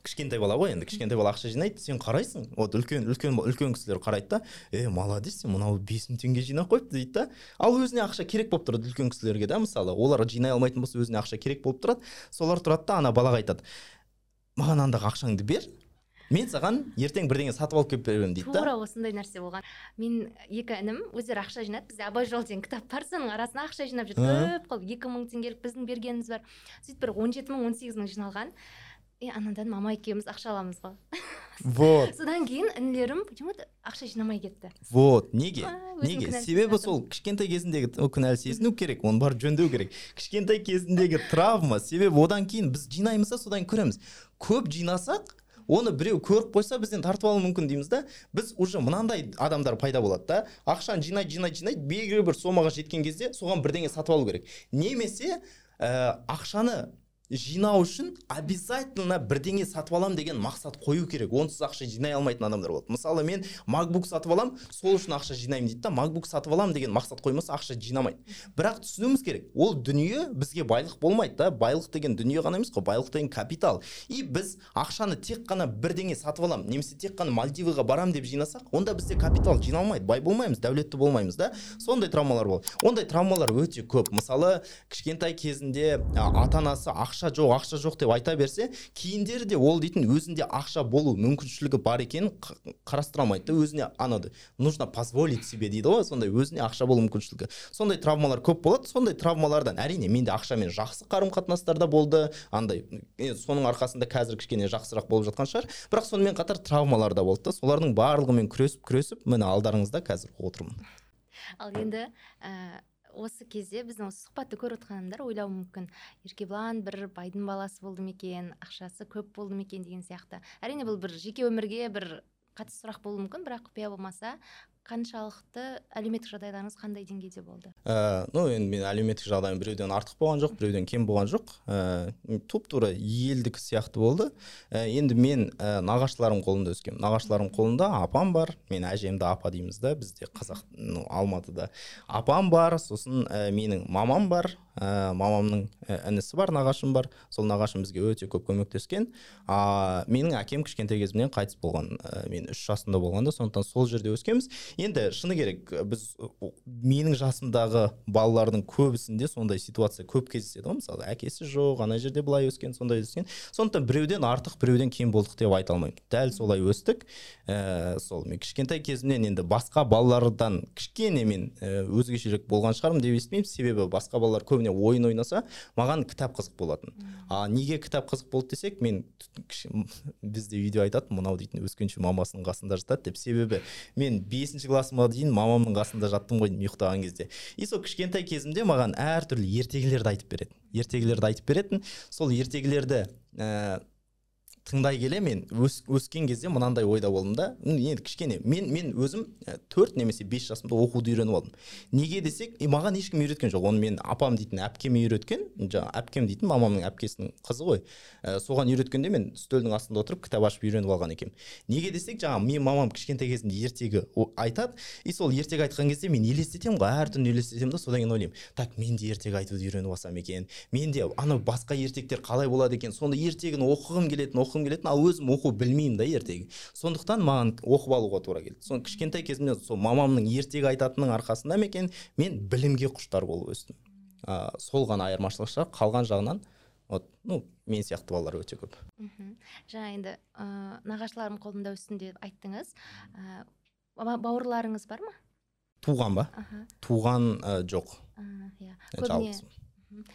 кішкентай бала ғой енді кішкентай бала ақша жинайды сен қарайсың. Вот үлкен үлкен үлкен кісілер қарайды да е молодец сен мынау бес мың теңге жинап қойыпты дейді да. Ал өзіне ақша керек болып тұрады үлкен кісілерге да мысалы. Олар жинай алмайтын болса өзіне ақша керек болып тұрады. Солар тұрады да ана балаға айтады маған андағы ақшаңды бер мен саған ертең бірдеңе сатып алып келіп беремін дейді да. Тура осындай нәрсе болған. Мен екі інім өздері ақша жинады бізде абай жолы деген кітап бар соның арасына ақша жинап жүр көп қылып екі мың теңгелік біздің бергеніміз бар. сөйтіп бір он жеті мың он сегіз мың жиналған. И анадан мама екеуміз ақша аламыз ғой вот. Содан кейін інілерім почему то ақша жинамай кетті вот неге? Неге? себебі сол кішкентай кезіндегі о, кінәлі сезіну керек оны барып жөндеу керек. Кішкентай кезіндегі травма себебі одан кейін біз жинаймыз да содан кейін көреміз. Көп жинасақ оны біреу көріп қойса бізден тартып алуы мүмкін дейміз да. Біз уже мынандай адамдар пайда болады да. Ақшаны жинайды жинайды жинайды белгілі бір сомаға жеткен кезде соған бірдеңе сатып алу керек. Немесе ә, ақшаны жинау үшін обязательно бірдеңе сатып аламын деген мақсат қою керек. Онсыз ақша жинай алмайтын адамдар болады. Мысалы мен макбук сатып аламын сол үшін ақша жинаймын дейді да. Макбук сатып аламын деген мақсат қоймаса ақша жинамайды. Бірақ түсінуіміз керек ол дүние бізге байлық болмайды да. Байлық деген дүние ғана емес қой байлық деген капитал. И біз ақшаны тек қана бірдеңе сатып аламын немесе тек қана мальдивыға барамын деп жинасақ онда бізде капитал жиналмайды. Бай болмаймыз дәулетті болмаймыз да. Сондай травмалар болады. Ондай травмалар өте көп. Мысалы кішкентай кезінде ата анасы жоқ ақша жоқ деп айта берсе кейіндері де ол дейтін өзінде ақша болу мүмкіншілігі бар екенін қарастыра алмайды да өзіне анандай нужно позволить себе дейді ғой сондай өзіне ақша болу мүмкіншілігі. Сондай травмалар көп болады сондай травмалардан әрине менде ақшамен жақсы қарым қатынастарда болды андай соның арқасында қазір кішкене жақсырақ болып жатқан шығар. Бірақ сонымен қатар травмалар да болды да солардың барлығымен күресіп күресіп міне алдарыңызда қазір отырмын. Ал енді ә, осы кезде біздің осы сұхбатты көріп отырған адамдар ойлауы мүмкін. Еркебұлан бір байдың баласы болды ма екен ақшасы көп болды ма екен деген сияқты. Әрине бұл бір жеке өмірге бір қатысты сұрақ болуы мүмкін бірақ құпия болмаса қаншалықты әлеуметтік жағдайларыңыз қандай деңгейде болды? Ә, ну енді мен әлеуметтік жағдайым біреуден артық болған жоқ біреуден кем болған жоқ. Ә, туп тура елдікі сияқты болды. Ә, енді мен ә, нағашыларым қолында өскенмін. Нағашыларым қолында апам бар. Мен әжемді апа дейміз да бізде қазақ ну, алматыда. Апам бар сосын ә, менің мамам бар. Ә, мамамның інісі бар нағашым бар. Сол нағашым бізге өте көп көмектескен. А менің әкем кішкентай кезімнен қайтыс болған ә, мен үш жасымда болғанда сондықтан сол жерде өскенбіз. Енді шыны керек біз менің жасымдағы балалардың көбісінде сондай ситуация көп кездеседі ғой. Мысалы әкесі жоқ ана жерде былай өскен сондай өскен. Сондықтан біреуден артық біреуден кем болдық деп айта алмаймын. Дәл солай өстік. Ә, сол мен кішкентай кезімнен енді басқа балалардан кішкене мен өзгешелік болған шығармын деп есептеймін себебі басқа балалар көбіне ойын ойнаса маған кітап қызық болатын. А неге кітап қызық болды десек мен бізде үйде айтады мынау дейтін өскенше мамасының қасында жатады деп. Себебі мен бесінші классыма дейін мамамның қасында жаттым ғой деймін ұйықтаған кезде. И сол кішкентай кезімде маған әртүрлі ертегілерді айтып береді ертегілерді айтып беретін. Сол ертегілерді ә, тыңдай келе мен өс, өскен кезде мынандай ойда болдым да. Енді кішкене мен мен өзім төрт немесе бес жасымда оқуды үйреніп алдым. Неге десек и маған ешкім үйреткен жоқ. Оны мен апам дейтін әпкем үйреткен жаңағы әпкем дейтін мамамның әпкесінің қызы ғой. Ә, соған үйреткенде мен үстелдің астында отырып кітап ашып үйреніп алған екенмін. Неге десек жаңағы мен мамам кішкентай кезінде ертегі айтады. И сол ертегі айтқан кезде мен елестетемін ғой әртүрлі елестетемін да. Содан кейін ойлаймын так мен де ертегі айтуды үйреніп алсам екен. Мен де анау басқа ертектер қалай болады екен? Сондай ертегіні оқығым келетін оқығым келетін ал өзім оқу білмеймін да ертегі. Сондықтан маған оқып алуға тура келді. Сол кішкентай кезімнен сол мамамның ертегі айтатынының арқасында ма екен мен білімге құштар болып өстім. Ә, сол ғана айырмашылық шығар қалған жағынан вот ну мен сияқты балалар өте көп. Мхм. Жаңа енді ыыы нағашыларым қолында өстім деп айттыңыз ыыы бауырларыңыз бар ма? Туған ба? Аха. Туған ә, жоқ. Иә. Көбіне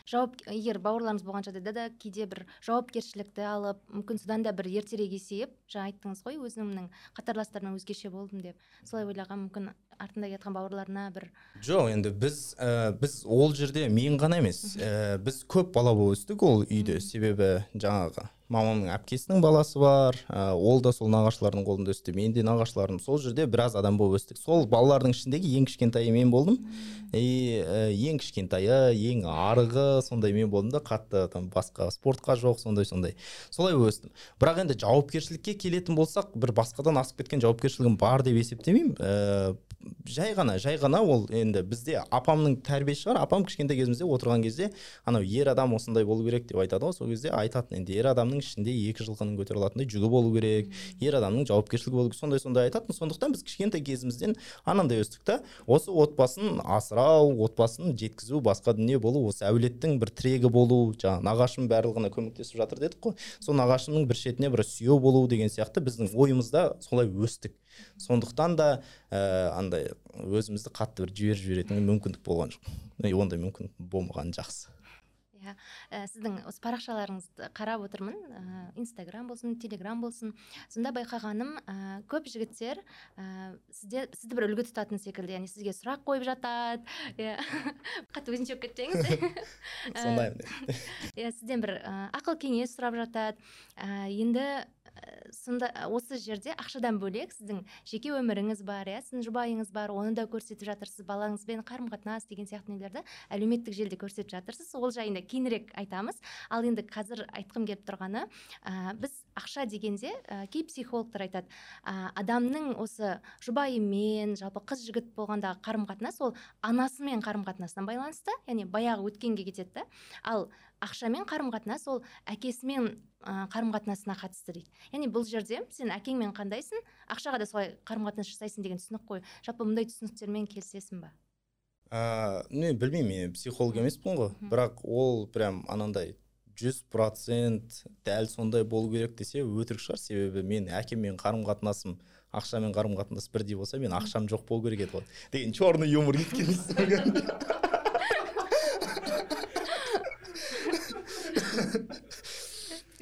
жауап егер бауырларыңыз болған жағдайда да кейде бір жауапкершілікті алып мүмкін содан да бір ертерек есейіп жаңа айттыңыз ғой өзімнің қатарластарымнан өзгеше болдым деп. Солай ойлаған мүмкін артында келе жатқан бауырларына бір жоқ енді біз ә, біз ол жерде мен ғана емес. Ә, біз көп бала болып өстік ол үйде. Себебі жаңағы мамамның әпкесінің баласы бар ә, ол да сол нағашылардың қолында өсті мен де нағашыларым сол жерде біраз адам болып өстік. Сол балалардың ішіндегі ең кішкентайы мен болдым. И ә, ең кішкентайы ең арығы сондай мен болдым да қатты там басқа спортқа жоқ сондай сондай. Солай өстім. Бірақ енді жауапкершілікке келетін болсақ бір басқадан асып кеткен жауапкершілігім бар деп есептемеймін. Ә, жай ғана жай ғана ол енді бізде апамның тәрбиесі шығар апам кішкентай кезімізде отырған кезде анау ер адам осындай болу керек деп айтады ғой. Сол кезде айтатын енді ер адамның ішінде екі жылқының көтере алатындай жүгі болу керек ер адамның жауапкершілігі болу керек сондай сондай айтатын. сондықтан біз кішкентай кезімізден анандай өстік та осы отбасын асырау отбасын жеткізу басқа дүние болу осы әулеттің бір тірегі болу жаңағы нағашым барлығына көмектесіп жатыр дедік қой. сол нағашымның бір шетіне бір сүйеу болу деген сияқты біздің ойымызда солай өстік. сондықтан да ә, андай өзімізді қатты бір жіберіп жіберетін мүмкіндік болған жоқ. Ондай мүмкіндік болмағаны жақсы. Иә. Ә, сіздің осы парақшаларыңызды қарап отырмын. Ә, инстаграм болсын телеграм болсын. Сонда байқағаным ә, көп жігіттер ә, сізде сізді бір үлгі тұтатын секілді яғни сізге сұрақ қойып жатады иә. Қатты өзінше болып кетпеңіз. Сондаймын иә сізден бір ә, ақыл кеңес сұрап жатады. Ә, енді сонда осы жерде ақшадан бөлек сіздің жеке өміріңіз бар иә сіздің жұбайыңыз бар оны да көрсетіп жатырсыз балаңызбен қарым қатынас деген сияқты нелерді әлеуметтік желіде көрсетіп жатырсыз. Ол жайында кейінірек айтамыз. Ал енді қазір айтқым келіп тұрғаны ә, біз ақша дегенде ә, кей психологтар айтады ә, адамның осы жұбайымен жалпы қыз жігіт болғандағы қарым қатынас ол анасымен қарым қатынасына байланысты яғни баяғы өткенге кетеді да. Ал ақшамен қарым қатынас ол әкесімен қарым қатынасына қатысты дейді. Яғни бұл жерде сен әкеңмен қандайсың ақшаға да солай қарым қатынас жасайсың деген түсінік қой. Жалпы мұндай түсініктермен келісесің ба ыыы не білмеймін мен психолог емеспін ғой бірақ ол прям анандай жүз процент дәл сондай болу керек десе өтірік шығар. Себебі мен әкеммен қарым қатынасым ақшамен қарым қатынас бірдей болса мен ақшам жоқ болу керек еді ғой. Деген черный юмор кеткен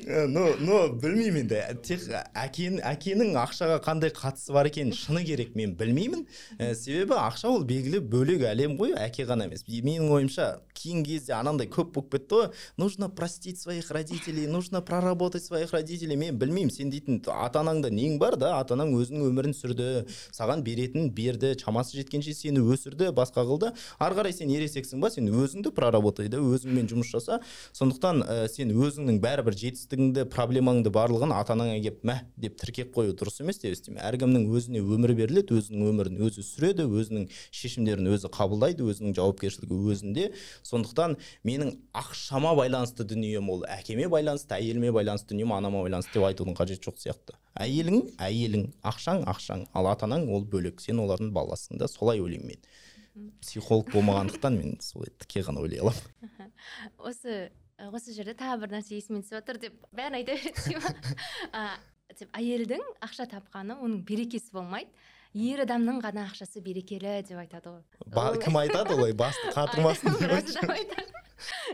но но білмеймін енді. Тек әкенің әкенің ақшаға қандай қатысы бар екенін шыны керек мен білмеймін. Ә, себебі ақша ол белгілі бөлек әлем ғой әке ғана емес. Менің ойымша кейінгі кезде анандай көп болып кетті ғой нужно простить своих родителей нужно проработать своих родителей. Мен білмеймін сен дейтін ата анаңда нең бар да? Ата анаң өзінің өмірін сүрді саған беретін берді шамасы жеткенше сені өсірді басқа қылды ары қарай сен ересексің ба сен өзіңді проработай да өзіңмен жұмыс жаса. Сондықтан ә, сен өзіңнің бәрібір жетістігің жетістігіңді проблемаңды барлығын ата анаңа келіп мә! деп тіркеп қою дұрыс емес деп есептеймін әркімнің өзіне өмір беріледі өзінің өмірін өзі сүреді өзінің шешімдерін өзі қабылдайды өзінің жауапкершілігі өзінде. Сондықтан менің ақшама байланысты дүнием ол. Әкеме байланысты әйеліме байланысты дүнием анама байланысты деп айтудың қажеті жоқ сияқты. Әйелің әйелің ақшаң ақшаң. Ал ата анаң ол бөлек. Сен олардың баласың да солай ойлаймын мен. Психолог болмағандықтан мен солай тіке ғана ойлай аламын. Осы осы жерде тағы бір нәрсе есіме түсіп отыр деп бәрін айта берейін ма әйелдің ақша тапқаны оның берекесі болмайды. Ер адамның ғана ақшасы берекелі деп айтады ғой. Кім айтады олай? Басты қатырмасын деп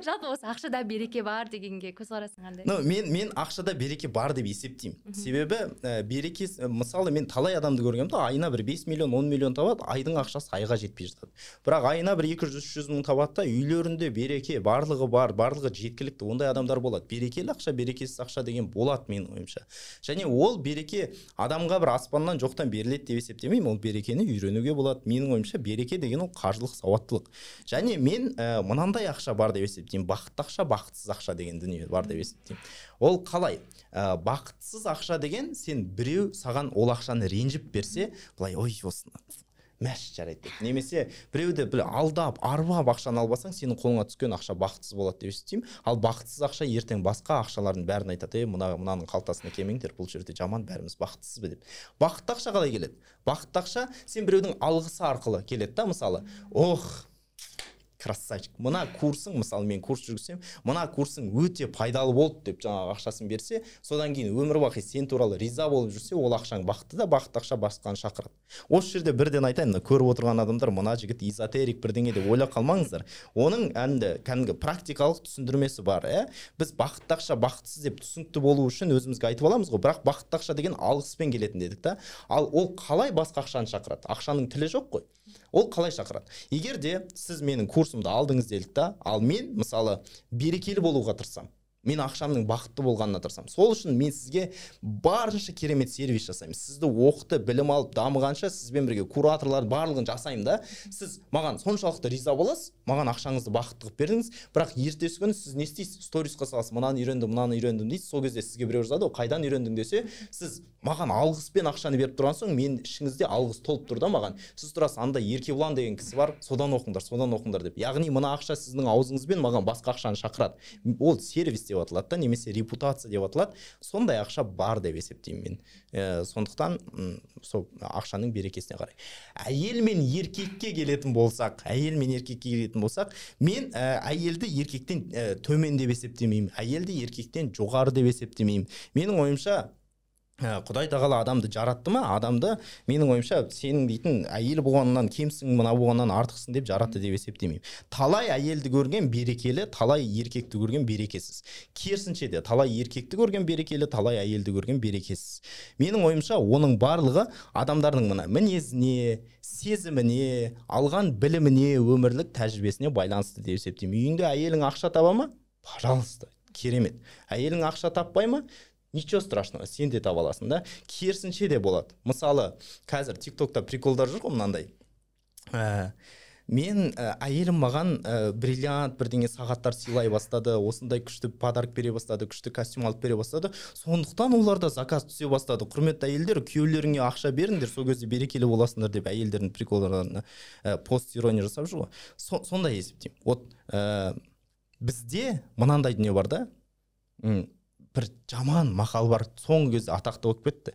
жалпы осы ақшада береке бар дегенге көзқарасың қандай? Ну мен мен ақшада береке бар деп есептеймін. Себебі ә, берекесі мысалы мен талай адамды көргенмін да айына бір 5 миллион 10 миллион табады айдың ақшасы айға жетпей жатады. Бірақ айына бір екі жүз үш жүз мың табады да үйлерінде береке барлығы бар барлығы жеткілікті ондай адамдар болады. Берекелі ақша берекесіз ақша деген болады менің ойымша. Және ол береке адамға бір аспаннан жоқтан беріледі деп есептемеймін ол берекені үйренуге болады. Менің ойымша береке деген ол қаржылық сауаттылық. Және мен ә, мынандай ақша бар деп есептеймін. Бақытты ақша бақытсыз ақша деген дүние бар деп есептеймін. Ол қалай? Ә, бақытсыз ақша деген сен біреу саған ол ақшаны ренжіп берсе былай ой осыны мәш жарайды деп. Немесе біреуді бір алдап арбап ақшаны алып алсаң сенің қолыңа түскен ақша бақытсыз болады деп есептеймін. Ал бақытсыз ақша ертең басқа ақшалардың бәрін айтады ей мына мынаның қалтасына келмеңдер бұл жерде жаман бәріміз бақыттысыз ба деп. Бақытты ақша қалай келеді? Бақытты ақша сен біреудің алғысы арқылы келеді да мысалы ох красавчик мына курсың мысалы мен курс жүргізсем мына курсың өте пайдалы болды деп жаңағы ақшасын берсе содан кейін өмір бақи сен туралы риза болып жүрсе ол ақшаң бақытты да бақытты ақша басқаны шақырады. Осы жерде бірден айтайын мына көріп отырған адамдар мына жігіт эзотерик бірдеңе деп ойлап қалмаңыздар. Оның әнді кәдімгі практикалық түсіндірмесі бар иә біз бақытты ақша бақытсыз деп түсінікті болу үшін өзімізге айтып аламыз ғой бірақ бақытты ақша деген алғыспен келетін дедік та. Ал ол қалай басқа ақшаны шақырады? Ақшаның тілі жоқ қой. Ол қалай шақырады? Егер де сіз менің курсымды алдыңыз делік та ал мен мысалы берекелі болуға тырысамын мен ақшамның бақытты болғанына тырысамын. Сол үшін мен сізге барынша керемет сервис жасаймын. Сізді оқыты білім алып дамығанша сізбен бірге кураторлар барлығын жасаймын да. Сіз маған соншалықты риза боласыз маған ақшаңызды бақытты қылып бердіңіз бірақ ертесі күні сіз не істейсіз? Сторисқа саласыз. Мынаны үйрендім мынаны үйрендім дейсіз сол кезде сізге біреу жазады ғой қайдан үйрендің десе сіз маған алғыспен ақшаны беріп тұрған соң мен ішіңізде алғыс толып тұр да маған. Сіз тұрасыз андай еркебұлан деген кісі бар содан оқыңдар содан оқыңдар деп. Яғни мына ақша сіздің аузыңызбен маған басқа ақшаны шақырады. Ол сервис аталады да немесе репутация деп аталады сондай ақша бар деп есептеймін мен. Ә, сондықтан сол ақшаның берекесіне қарай. Әйел мен еркекке келетін болсақ әйел мен еркекке келетін болсақ мен ә, әйелді еркектен ә, төмен деп есептемеймін. Әйелді еркектен жоғары деп есептемеймін. Менің ойымша құдай тағала адамды жаратты ма? Адамды менің ойымша сенің дейтін әйел болғаннан кемсің мына болғаннан артықсың деп жаратты деп есептемеймін. Талай әйелді көрген берекелі талай еркекті көрген берекесіз. Керісінше де талай еркекті көрген берекелі талай әйелді көрген берекесіз. Менің ойымша оның барлығы адамдардың мына мінезіне сезіміне алған біліміне өмірлік тәжірибесіне байланысты деп есептеймін үйіңде әйелің ақша таба ма? Пожалуйста керемет. Әйелің ақша таппай ма? Ничего страшного сен де таба аласың да. Керісінше де болады. Мысалы қазір тик токта приколдар жүр ғой мынандай. Ә, мен ә, әйелім маған ә, бриллиант бірдеңе сағаттар сыйлай бастады осындай күшті подарок бере бастады күшті костюм алып бере бастады. Сондықтан оларда заказ түсе бастады. Құрметті әйелдер күйеулеріңе ақша беріңдер сол кезде берекелі боласыңдар деп әйелдердің приколдарына ә, пост ирония жасап жүр ғой. So, сондай есептеймін. Вот ә, бізде мынандай дүние бар да. Бір жаман мақал бар соңғы кезде атақты болып кетті.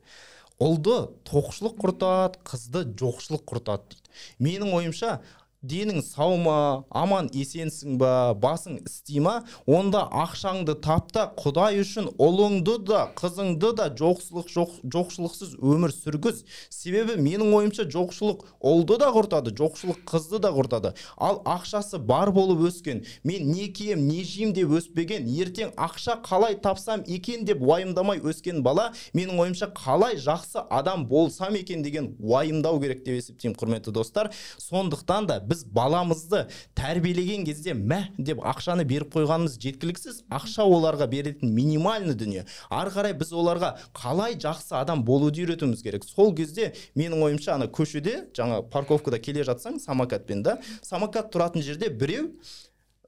Ұлды тоқшылық құртады қызды жоқшылық құртады дейді. Менің ойымша денің сау ма аман есенсің ба басың істей ма? Онда ақшаңды тап та құдай үшін ұлыңды да қызыңды да жоқшылық жоқ, жоқшылықсыз өмір сүргіз. Себебі менің ойымша жоқшылық ұлды да құртады жоқшылық қызды да құртады. Ал ақшасы бар болып өскен мен не кием не жеймін деп өспеген ертең ақша қалай тапсам екен деп уайымдамай өскен бала менің ойымша қалай жақсы адам болсам екен деген уайымдау керек деп есептеймін құрметті достар. Сондықтан да біз баламызды тәрбиелеген кезде мә деп ақшаны беріп қойғанымыз жеткіліксіз. Ақша оларға беретін минимальный дүние. Ары қарай біз оларға қалай жақсы адам болуды үйретуіміз керек. Сол кезде менің ойымша ана көшеде жаңа парковкада келе жатсаң самокатпен да самокат тұратын жерде біреу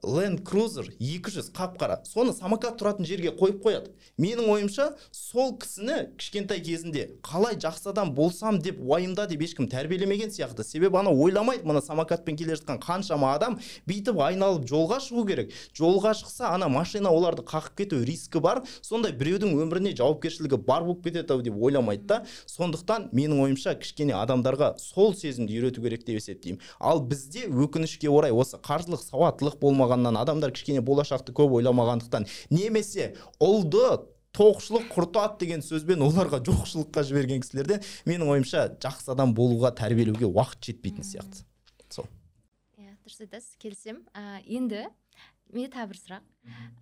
ленд крузер 200 қап қара соны самокат тұратын жерге қойып қояды. Менің ойымша сол кісіні кішкентай кезінде қалай жақсы адам болсам деп уайымда деп ешкім тәрбиелемеген сияқты. Себебі ана ойламайды мына самокатпен келе жатқан қаншама адам бүйтіп айналып жолға шығу керек. Жолға шықса ана машина оларды қағып кету рискі бар. Сондай біреудің өміріне жауапкершілігі бар болып кетеді ау деп ойламайды да. Сондықтан менің ойымша кішкене адамдарға сол сезімді үйрету керек деп есептеймін. Ал бізде өкінішке орай осы қаржылық сауаттылық болмаған адамдар кішкене болашақты көп ойламағандықтан немесе ұлды тоқшылық құртады деген сөзбен оларға жоқшылыққа жіберген кісілерден менің ойымша жақсы адам болуға тәрбиелеуге уақыт жетпейтін сияқты. Сол. Иә дұрыс айтасыз келісемін. Ә, енді менде тағы бір сұрақ.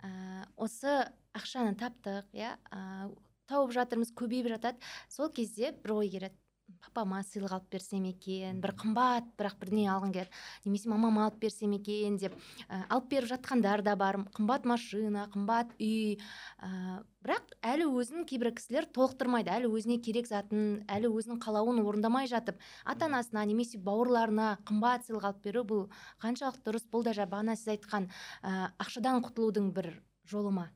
Ә, осы ақшаны таптық иә ә, тауып жатырмыз көбейіп жатады. Сол кезде бір ой келеді. Папама сыйлық алып берсем екен бір қымбат бірақ бірдеңе алғым келеді немесе мамама алып берсем екен деп ә, алып беріп жатқандар да бар қымбат машина қымбат үй ә, бірақ әлі өзін кейбір кісілер толықтырмайды әлі өзіне керек затын әлі өзінің қалауын орындамай жатып ата анасына немесе бауырларына қымбат сыйлық алып беру бұл қаншалықты дұрыс бұл да бағана сіз айтқан ә, ақшадан құтылудың бір жолы ма?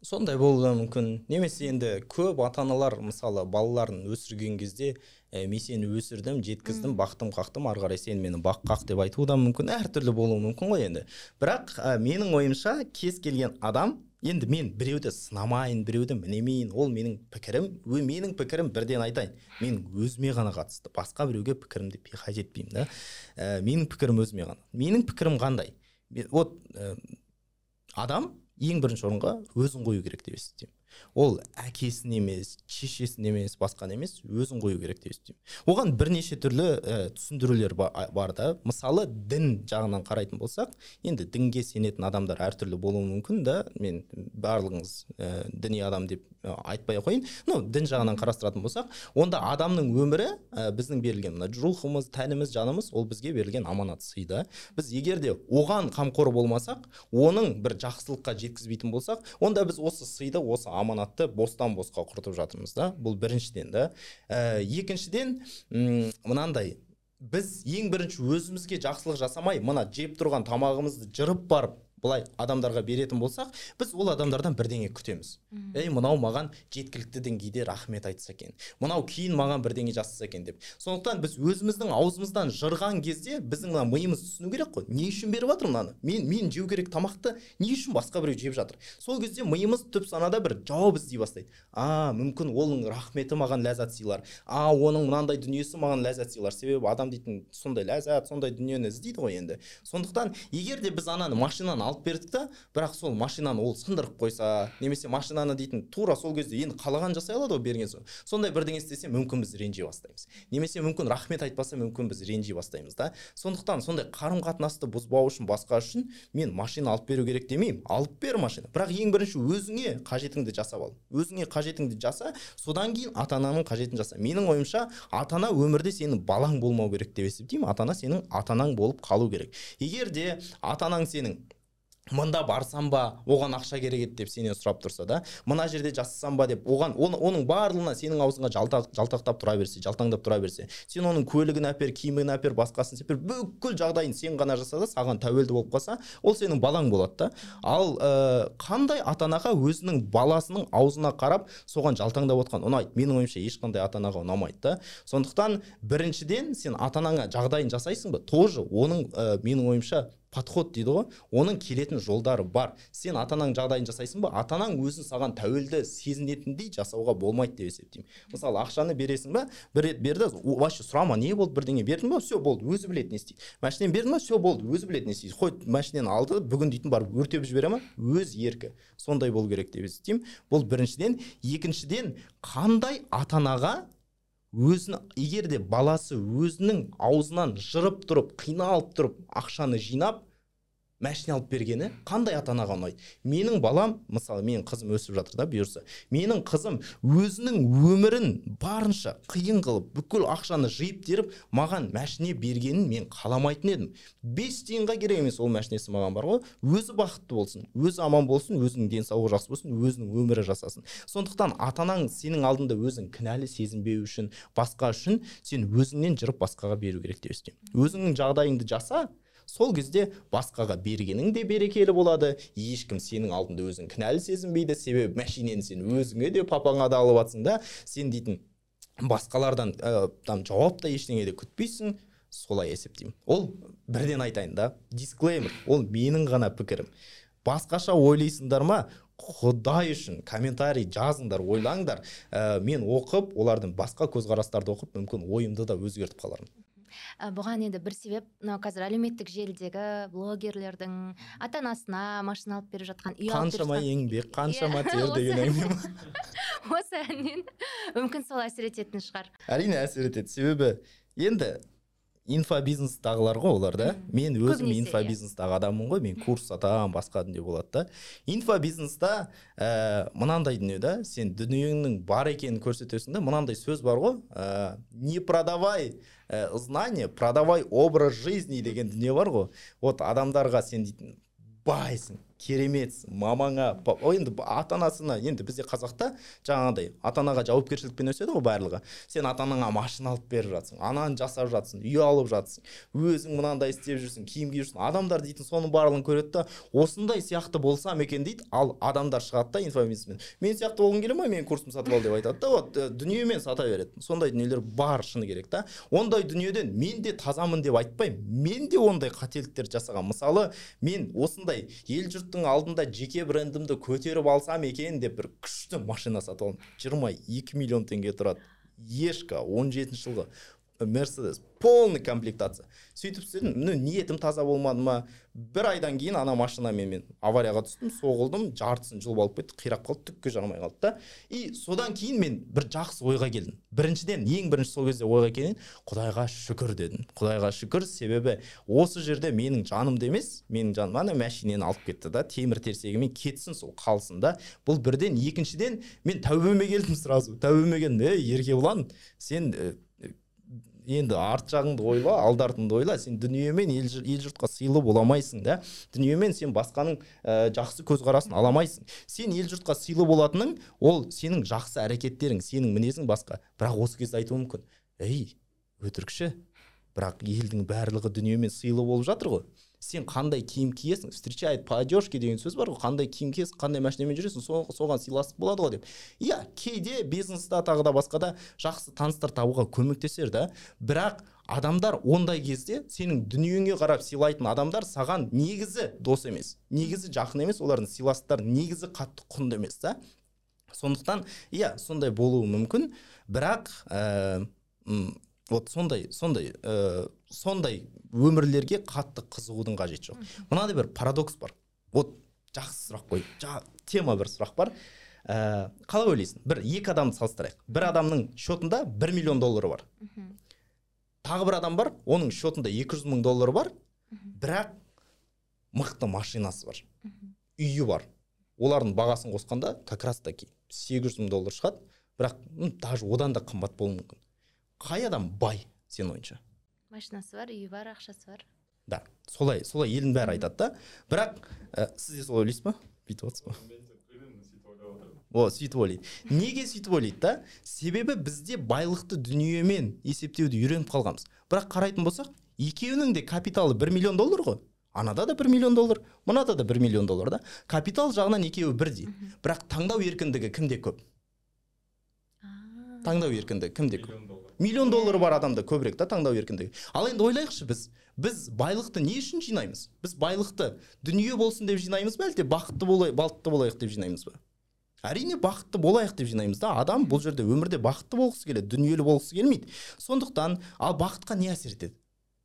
Сондай болуы мүмкін. Немесе енді көп ата аналар мысалы балаларын өсірген кезде ә, мен сені өсірдім жеткіздім бақтым қақтым. Ары қарай сен мені бақ қақ деп айтуы да мүмкін. Әртүрлі болуы мүмкін ғой енді. Бірақ ә, менің ойымша кез келген адам енді мен біреуді сынамайын біреуді мінемейін ол менің пікірім менің пікірім бірден айтайын. Мен өзіме ғана қатысты басқа біреуге пікірімді қажет етпеймін да. Ә, менің пікірім өзіме ғана. Менің пікірім қандай? Вот ә, адам ең бірінші орынға өзін қою керек деп есептеймін. Ол әкесін емес шешесін емес басқаны емес өзін қою керек деп есептеймін оған бірнеше түрлі ә, түсіндірулер бар да. Мысалы дін жағынан қарайтын болсақ енді дінге сенетін адамдар әртүрлі болуы мүмкін да. Мен барлығыңыз ә, діни адам деп ә, айтпай ақ қояйын. Ну дін жағынан қарастыратын болсақ онда адамның өмірі ә, біздің берілген мына рухымыз тәніміз жанымыз ол бізге берілген аманат сый да. Біз егер де оған қамқор болмасақ оның бір жақсылыққа жеткізбейтін болсақ онда біз осы сыйды осы аманатты бостан босқа құртып жатырмыз да. Бұл біріншіден да. Ә, екіншіден мынандай біз ең бірінші өзімізге жақсылық жасамай мына жеп тұрған тамағымызды жырып барып былай адамдарға беретін болсақ біз ол адамдардан бірдеңе күтеміз. Ей мынау маған жеткілікті деңгейде рахмет айтса екен. Мынау кейін маған бірдеңе жасаса екен деп. Сондықтан біз өзіміздің аузымыздан жырған кезде біздің мына миымыз түсіну керек қой. Не үшін беріп жатыр мынаны? Мен мен жеу керек тамақты не үшін басқа біреу жеп жатыр? Сол кезде миымыз түп санада бір жауап іздей бастайды. А мүмкін оның рахметі маған ләззат сыйлар. А оның мынандай дүниесі маған ләззат сыйлар. Себебі адам дейтін сондай ләззат сондай дүниені іздейді ғой енді. Сондықтан егер де біз ананы машинаны алып бердік та бірақ сол машинаны ол сындырып қойса немесе машинаны дейтін тура сол кезде енді қалаған жасай алады ғой берген соң. Сондай бірдеңе істесе мүмкін біз ренжи бастаймыз. Немесе мүмкін рахмет айтпаса мүмкін біз ренжи бастаймыз да. Сондықтан сондай қарым қатынасты бұзбау үшін басқа үшін мен машина алып беру керек демеймін. Алып бер машина. Бірақ ең бірінші өзіңе қажетіңді жасап ал. Өзіңе қажетіңді жаса содан кейін ата ананың қажетін жаса. Менің ойымша ата ана өмірде сенің балаң болмау керек деп есептеймін. Ата ана сенің ата анаң болып қалу керек. Егер де ата анаң сенің мында барсам ба оған ақша керек еді деп сенен сұрап тұрса да мына жерде жасасам ба деп оған оны, оның барлығына сенің аузыңа жалтақ, жалтақтап тұра берсе жалтаңдап тұра берсе сен оның көлігін әпер киімін әпер басқасын сепер бүкіл жағдайын сен ғана жаса да саған тәуелді болып қалса ол сенің балаң болады да. Ал ә, қандай ата анаға өзінің баласының аузына қарап соған жалтаңдап отқан? Ұнайды менің ойымша ешқандай ата анаға ұнамайды да. Сондықтан біріншіден сен ата анаңа жағдайын жасайсың ба? Тоже оның ә, менің ойымша подход дейді ғой. Оның келетін жолдары бар. Сен ата анаң жағдайын жасайсың ба? Ата анаң өзін саған тәуелді сезінетіндей жасауға болмайды деп есептеймін. Мысалы ақшаны бересің ба? Бір рет берді вообще сұрама не болды бірдеңе? Бердің ба все болды өзі біледі не істейді. Машинаны бердің ба все болды өзі біледі не істейді. Қой машинаны алды бүгін дейтін барып өртеп жібере ма? Өз еркі. Сондай болу керек деп есептеймін. Бұл біріншіден. Екіншіден қандай ата анаға өзін егер де баласы өзінің аузынан жырып тұрып қиналып тұрып ақшаны жинап машина алып бергені қандай ата анаға ұнайды? Менің балам мысалы менің қызым өсіп жатыр да бұйырса менің қызым өзінің өмірін барынша қиын қылып бүкіл ақшаны жиып теріп маған машине бергенін мен қаламайтын едім. Бес тиынға керек емес ол машинесі маған бар ғой. Өзі бақытты болсын өзі аман болсын өзінің денсаулығы жақсы болсын өзінің өмірі жасасын. Сондықтан ата анаң сенің алдында өзің кінәлі сезінбеу үшін басқа үшін сен өзіңнен жырып басқаға беру керек деп өзіңнің жағдайыңды жаса сол кезде басқаға бергенің де берекелі болады. Ешкім сенің алдында өзін кінәлі сезінбейді. Себебі мәшинені сен өзіңе де папаңа да алып жатсың да сен дейтін басқалардан ә, там жауап та ештеңе де күтпейсің. Солай есептеймін. Ол бірден айтайын да дисклеймер. Ол менің ғана пікірім. Басқаша ойлайсыңдар ма? Құдай үшін комментарий жазыңдар ойлаңдар. Ә, мен оқып олардың басқа көзқарастарды оқып мүмкін ойымды да өзгертіп қалармын. Ә, бұған енді бір себеп мынау қазір әлеуметтік желідегі блогерлердің ата анасына машина алып беріп жатқан үй қаншама еңбек қаншама тер деген әңгіме. осы әннен мүмкін сол әсер ететін шығар. Әрине әсер етеді. Себебі енді инфобизнестағылар ғой олар да. Мен өзім Көбінесе, инфобизнестағы адаммын ғой. Мен курс сатамын басқа дүние болады да. Инфобизнеста ә, мынандай дүние да. Сен дүниеңнің бар екенін көрсетесің да. Мынандай сөз бар ғой. Ә, не продавай ә, знание продавай образ жизни деген дүние бар ғой. Вот адамдарға сен дейтін байсың. Кереметсің мамаңа енді ата анасына енді бізде қазақта жаңағыдай ата анаға жауапкершілікпен өседі ғой барлығы. Сен ата анаңа машина алып беріп жатсың ананы жасап жатсың үй алып жатсың өзің мынандай істеп жүрсің киім киіп жүрсің адамдар дейтін соның барлығын көреді да осындай сияқты болсам екен дейді. Ал адамдар шығады да инфобизнесмен мен сияқты болғың келе ма? Менің курсымды сатып ал деп айтады да вот дүниемен сата береді сондай дүниелер бар шыны керек та. Ондай дүниеден мен де тазамын деп айтпаймын. Мен де ондай қателіктерді жасағанмын мысалы мен осындай ел жұрт алдында жеке брендімді көтеріп алсам екен деп бір күшті машина сатып алдым жиырма екі миллион теңге тұрады. Ешка он жетінші жылғы. Мерседес полный комплектация. Сөйтіп істедім. Ну ниетім таза болмады ма? Бір айдан кейін ана машинамен мен аварияға түстім соғылдым. Жартысын жұлып алып кетті қирап қалды түкке жарамай қалды да. И содан кейін мен бір жақсы ойға келдім. Біріншіден ең бірінші сол кезде ойға келген құдайға шүкір дедім. Құдайға шүкір себебі осы жерде менің жанымды емес менің жаным ана мәшинені алып кетті да. Темір терсегімен кетсін сол қалсын да. Бұл бірден. Екіншіден мен тәубеме келдім сразу. Тәубеме келдім. Ей еркебұлан сен енді арт жағыңды ойла алды артыңды ойла. Сен дүниемен ел, ел жұртқа сыйлы бола алмайсың да. Дүниемен сен басқаның ә, жақсы көзқарасын ала алмайсың. Сен ел жұртқа сыйлы болатының ол сенің жақсы әрекеттерің сенің мінезің басқа. Бірақ осы кезде айтуы мүмкін. Ей өтірікші бірақ елдің барлығы дүниемен сыйлы болып жатыр ғой. Сен қандай киім киесің? Встречает по одежке деген сөз бар ғой. Қандай киім киесің қандай машинамен жүресің со, соған сыйластық болады ғой деп. Иә кейде бизнеста тағы да басқа да жақсы таныстар табуға көмектесер да. Бірақ адамдар ондай кезде сенің дүниеңе қарап сыйлайтын адамдар саған негізі дос емес негізі жақын емес олардың сыйластықтары негізі қатты құнды емес та. Сондықтан иә сондай болуы мүмкін. Бірақ ә, вот сондай сондай ә, сондай өмірлерге қатты қызығудың қажеті жоқ. Мынандай бір парадокс бар. Вот жақсы сұрақ қой жа, тема бір сұрақ бар. Ә, қалай ойлайсың? Бір екі адамды салыстырайық. Бір адамның счетында бір миллион доллары бар. Тағы бір адам бар оның счетында 200 мың доллары бар. Бірақ мықты машинасы бар. Үйі бар. Олардың бағасын қосқанда как раз таки 800 мың доллар шығады. Бірақ даже одан да қымбат болуы мүмкін. Қай адам бай сенің ойыңша машинасы бар үйі бар ақшасы бар. Да солай солай елдің бәрі айтады да. Бірақ ә, сіз де солай ойлайсыз ба? Бүйтіп отырсыз ғой о сөйтіп ойлайды неге сөйтіп ойлайды да? Себебі бізде байлықты дүниемен есептеуді үйреніп қалғанбыз. Бірақ қарайтын болсақ екеуінің де капиталы бір миллион доллар ғой. Анада да бір миллион доллар мынада да бір миллион доллар да. Капитал жағынан екеуі бірдей. Бірақ таңдау еркіндігі кімде көп? Таңдау еркіндігі кімде көп? Миллион доллары бар адамда көбірек та таңдау еркіндігі. Ал енді ойлайықшы біз біз байлықты не үшін жинаймыз? Біз байлықты дүние болсын деп жинаймыз ба әлде бақытты болай бақытты болайық деп жинаймыз ба? Әрине бақытты болайық деп жинаймыз да. Адам бұл жерде өмірде бақытты болғысы келеді дүниелі болғысы келмейді. Сондықтан ал бақытқа не әсер етеді?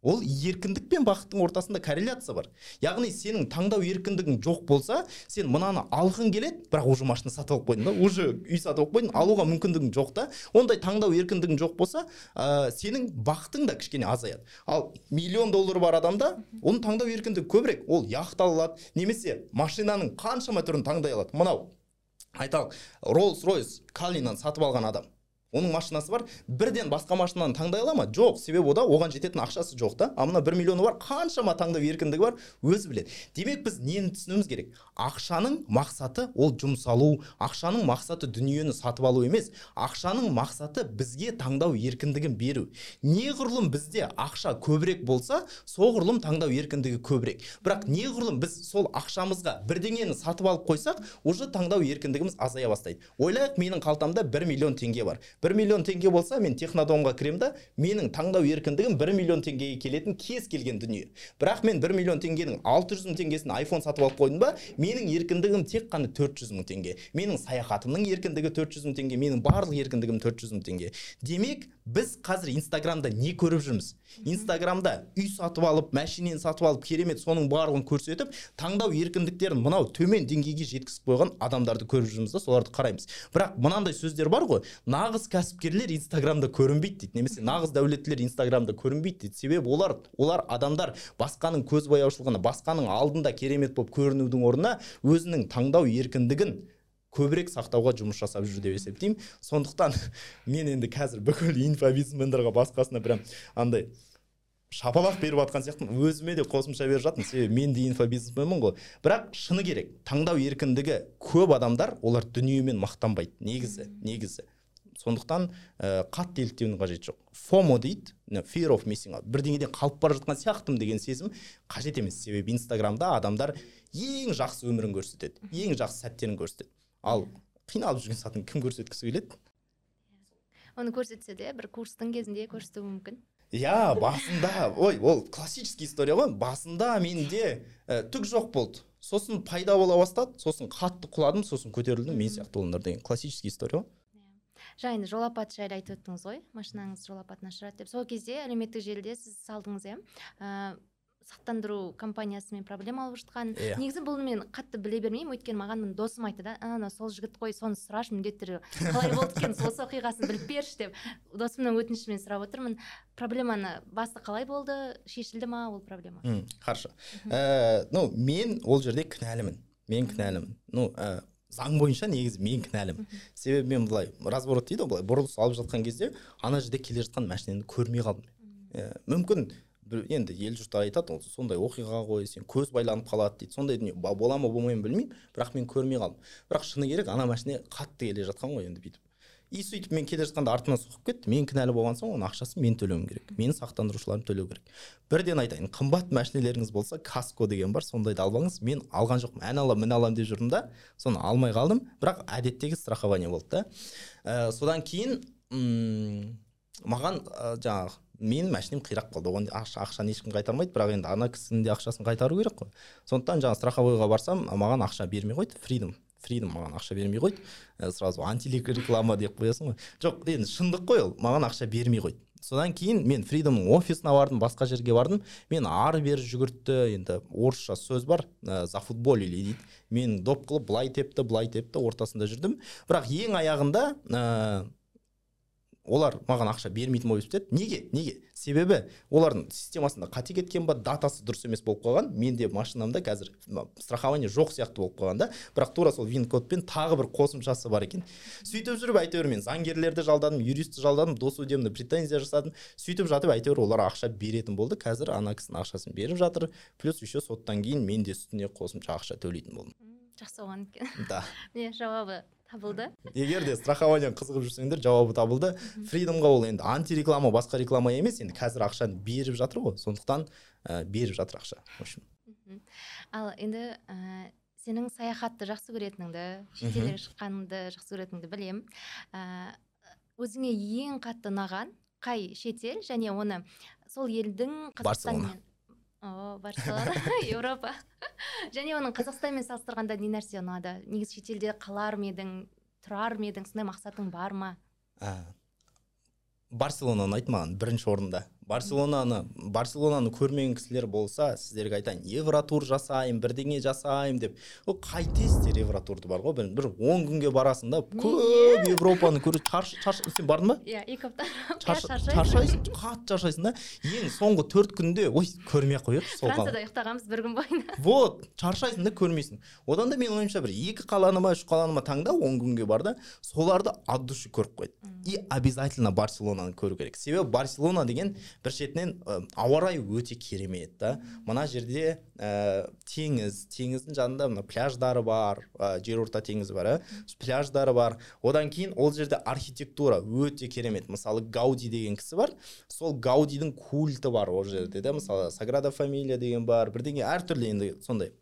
Ол еркіндік пен бақыттың ортасында корреляция бар. Яғни сенің таңдау еркіндігің жоқ болса сен мынаны алғың келеді бірақ уже машина сатып алып қойдың да уже үй сатып алып қойдың алуға мүмкіндігің жоқ та. Ондай таңдау еркіндігің жоқ болса ә, сенің бақытың да кішкене азаяды. Ал миллион доллары бар адамда оның таңдау еркіндігі көбірек. Ол яхта ала алады немесе машинаның қаншама түрін таңдай алады. Мынау айталық роллс ройс калинаны сатып алған адам. Оның машинасы бар. Бірден басқа машинаны таңдай ала ма? Жоқ. Себебі ода оған жететін ақшасы жоқ та. Ал мына бір миллионы бар. Қаншама таңдау еркіндігі бар. Өзі біледі. Демек біз нені түсінуіміз керек? Ақшаның мақсаты ол жұмсалу ақшаның мақсаты дүниені сатып алу емес. Ақшаның мақсаты бізге таңдау еркіндігін беру. Неғұрлым бізде ақша көбірек болса соғұрлым таңдау еркіндігі көбірек. Бірақ неғұрлым біз сол ақшамызға бірдеңені сатып алып қойсақ уже таңдау еркіндігіміз азая бастайды. Ойлайық менің қалтамда бір миллион теңге бар. Бір миллион теңге болса мен технодомға кіремін да менің таңдау еркіндігім бір миллион теңгеге келетін кез келген дүние. Бірақ мен бір миллион теңгенің алты жүз мың теңгесін айфон сатып алып қойдым ба менің еркіндігім тек қана төрт жүз мың теңге. Менің саяхатымның еркіндігі төрт жүз мың теңге менің барлық еркіндігім төрт жүз мың теңге. Демек біз қазір инстаграмда не көріп жүрміз? Инстаграмда үй сатып алып мәшинені сатып алып керемет соның барлығын көрсетіп таңдау еркіндіктерін мынау төмен деңгейге жеткізіп қойған адамдарды көріп жүрміз да соларды қараймыз. Бірақ мынандай сөздер бар ғой нағыз кәсіпкерлер инстаграмда көрінбейді дейді. Немесе нағыз дәулеттілер инстаграмда көрінбейді дейді. Себебі олар олар адамдар басқаның көзбояушылығына басқаның алдында керемет болып көрінудің орнына өзінің таңдау еркіндігін көбірек сақтауға жұмыс жасап жүр деп есептеймін. Сондықтан мен енді қазір бүкіл инфобизнесмендерға басқасына прям андай шапалақ беріп жатқан сияқтымын. Өзіме де қосымша беріп жатырмын. Себебі мен де инфобизнесменмін ғой. Бірақ шыны керек таңдау еркіндігі көп адамдар олар дүниемен мақтанбайды. Негізі негізі. Сондықтан ә, қатты еліктеудің қажеті жоқ. фомо дейді fear of missing out. бірдеңеден қалып бара жатқан сияқтымын деген сезім қажет емес. себебі инстаграмда адамдар ең жақсы өмірін көрсетеді ең жақсы сәттерін көрсетеді. ал қиналып жүрген сәтін кім көрсеткісі келеді? Оны көрсетсе де бір курстың кезінде көрсетуі мүмкін. Иә басында. Ой ол классический история ғой. Басында менде ә, түк жоқ болды. Сосын пайда бола бастады сосын қатты құладым сосын көтерілдім мен сияқты болыңдар деген классический история ғой. Жаңа енді жол апаты жайлы айтып өттіңіз ғой машинаңыз жол апатына ұшырады деп. Сол кезде әлеуметтік желіде сіз салдыңыз иә? Ә, сақтандыру компаниясымен проблема болып жатқан. Иә. негізі бұл мен қатты біле бермеймін өйткені маған міне досым айтты да ана сол жігіт қой соны сұрашы міндетті түрде қалай болды екен осы оқиғасын біліп берші деп досымның өтінішімен сұрап отырмын. Проблеманы басы қалай болды шешілді ма ол проблема? Хорошо ә, ну мен ол жерде кінәлімін мен кінәлімін. Ну ә, заң бойынша негізі мен кінәлімін. Себебі мен былай разворот дейді ғой былай бұрылыс алып жатқан кезде ана жерде келе жатқан машинаны көрмей қалдым. Ә, мүмкін енді ел жұрт айтады ол сондай оқиға ғой сен көз байланып қалады дейді. Сондай дүние. Бола ма болмай ма білмеймін. Бірақ мен көрмей қалдым. Бірақ шыны керек ана машина қатты келе жатқан ғой енді бүйтіп. И сөйтіп мен келе жатқанда артынан соғып кетті. Мен кінәлі болған соң оның ақшасын мен төлеуім керек. Менің сақтандырушыларым төлеу керек. Бірден айтайын қымбат машинелеріңіз болса каско деген бар сондайды алып мен алған жоқпын. Ән аламын мін аламын деп жүрдім да соны алмай қалдым. Бірақ әдеттегі страхование болды да. Ә, содан кейін м, маған ә, жаңағы менің машинем қирап қалды. Оған ақша, ақшаны ешкім қайтармайды бірақ енді ана кісінің де ақшасын қайтару керек қой. Сондықтан жаңағы страховойға барсам маған ақша бермей қойды. Фридом фридом маған ақша бермей қойды. Ә, сразу антилик реклама деп қоясың ғой. Жоқ енді шындық қой ол. Маған ақша бермей қойды. Содан кейін мен фридомның офисына бардым басқа жерге бардым. Мен ары бері жүгіртті. Енді орысша сөз бар ә, зафутболили дейді. Мен доп қылып былай тепті былай тепті ортасында жүрдім. Бірақ ең аяғында ә, олар маған ақша бермейтін болып есептеді неге? Неге? Себебі олардың системасында қате кеткен ба датасы дұрыс емес болып қалған. Менде машинамда қазір страхование жоқ сияқты болып қалған да. Бірақ тура сол вин кодпен тағы бір қосымшасы бар екен. Сөйтіп жүріп әйтеуір мен заңгерлерді жалдадым юристті жалдадым досудебный претензия жасадым. Сөйтіп жатып әйтеуір олар ақша беретін болды. Қазір ана кісінің ақшасын беріп жатыр. Плюс еще соттан кейін мен де үстіне қосымша ақша төлейтін болдым. Жақсы болған екен. Да. Міне жауабы. Табылды. Егер де страхованияға қызығып жүрсеңдер жауабы табылды. Фридомға ол енді антиреклама басқа реклама емес енді қазір ақшаны беріп жатыр ғой. Сондықтан ә, беріп жатыр ақша в общем. Ал енді ә, сенің саяхатты жақсы көретініңді шетелге шыққаныңды жақсы көретініңді білемін. Ә, өзіңе ең қатты ұнаған қай шетел? Және оны сол елдің қазақстанмен о барселона еуропа және оның қазақстанмен салыстырғанда не нәрсе ұнады? Негізі шетелде қалар ма едің тұрар ма едің? Сондай мақсатың бар ма? Ә, барселона ұнайды маған бірінші орында. Барселонаны барселонаны көрмеген кісілер болса сіздерге айтайын евротур жасаймын бірдеңе жасаймын деп ол қайтесіздер евротурды бар ғой бір, он күнге барасың да көп европаны көру сен бардың ба? Иә екі апта. Шаршайсың? қатты шаршайсың да. Ең соңғы төрт күнде ой көрмей ақ қояйықшы сол францияда ұйықтағанбыз бір күн бойына. Вот шаршайсың да көрмейсің. Одан да менің ойымша бір екі қаланы ма үш қаланы ма таңда он күнге бар да соларды от души көріп қойды и обязательно барселонаны көру керек. Себебі барселона деген бір шетінен ә, ауа райы өте керемет та. Мына жерде ә, теңіз теңіздің жанында мына пляждары бар ә, жерорта теңізі бар иә пляждары бар. Одан кейін ол жерде архитектура өте керемет. Мысалы гауди деген кісі бар. Сол гаудидің культі бар ол жерде да мысалы саграда фамилия деген бар. Бірдеңе әртүрлі енді сондай.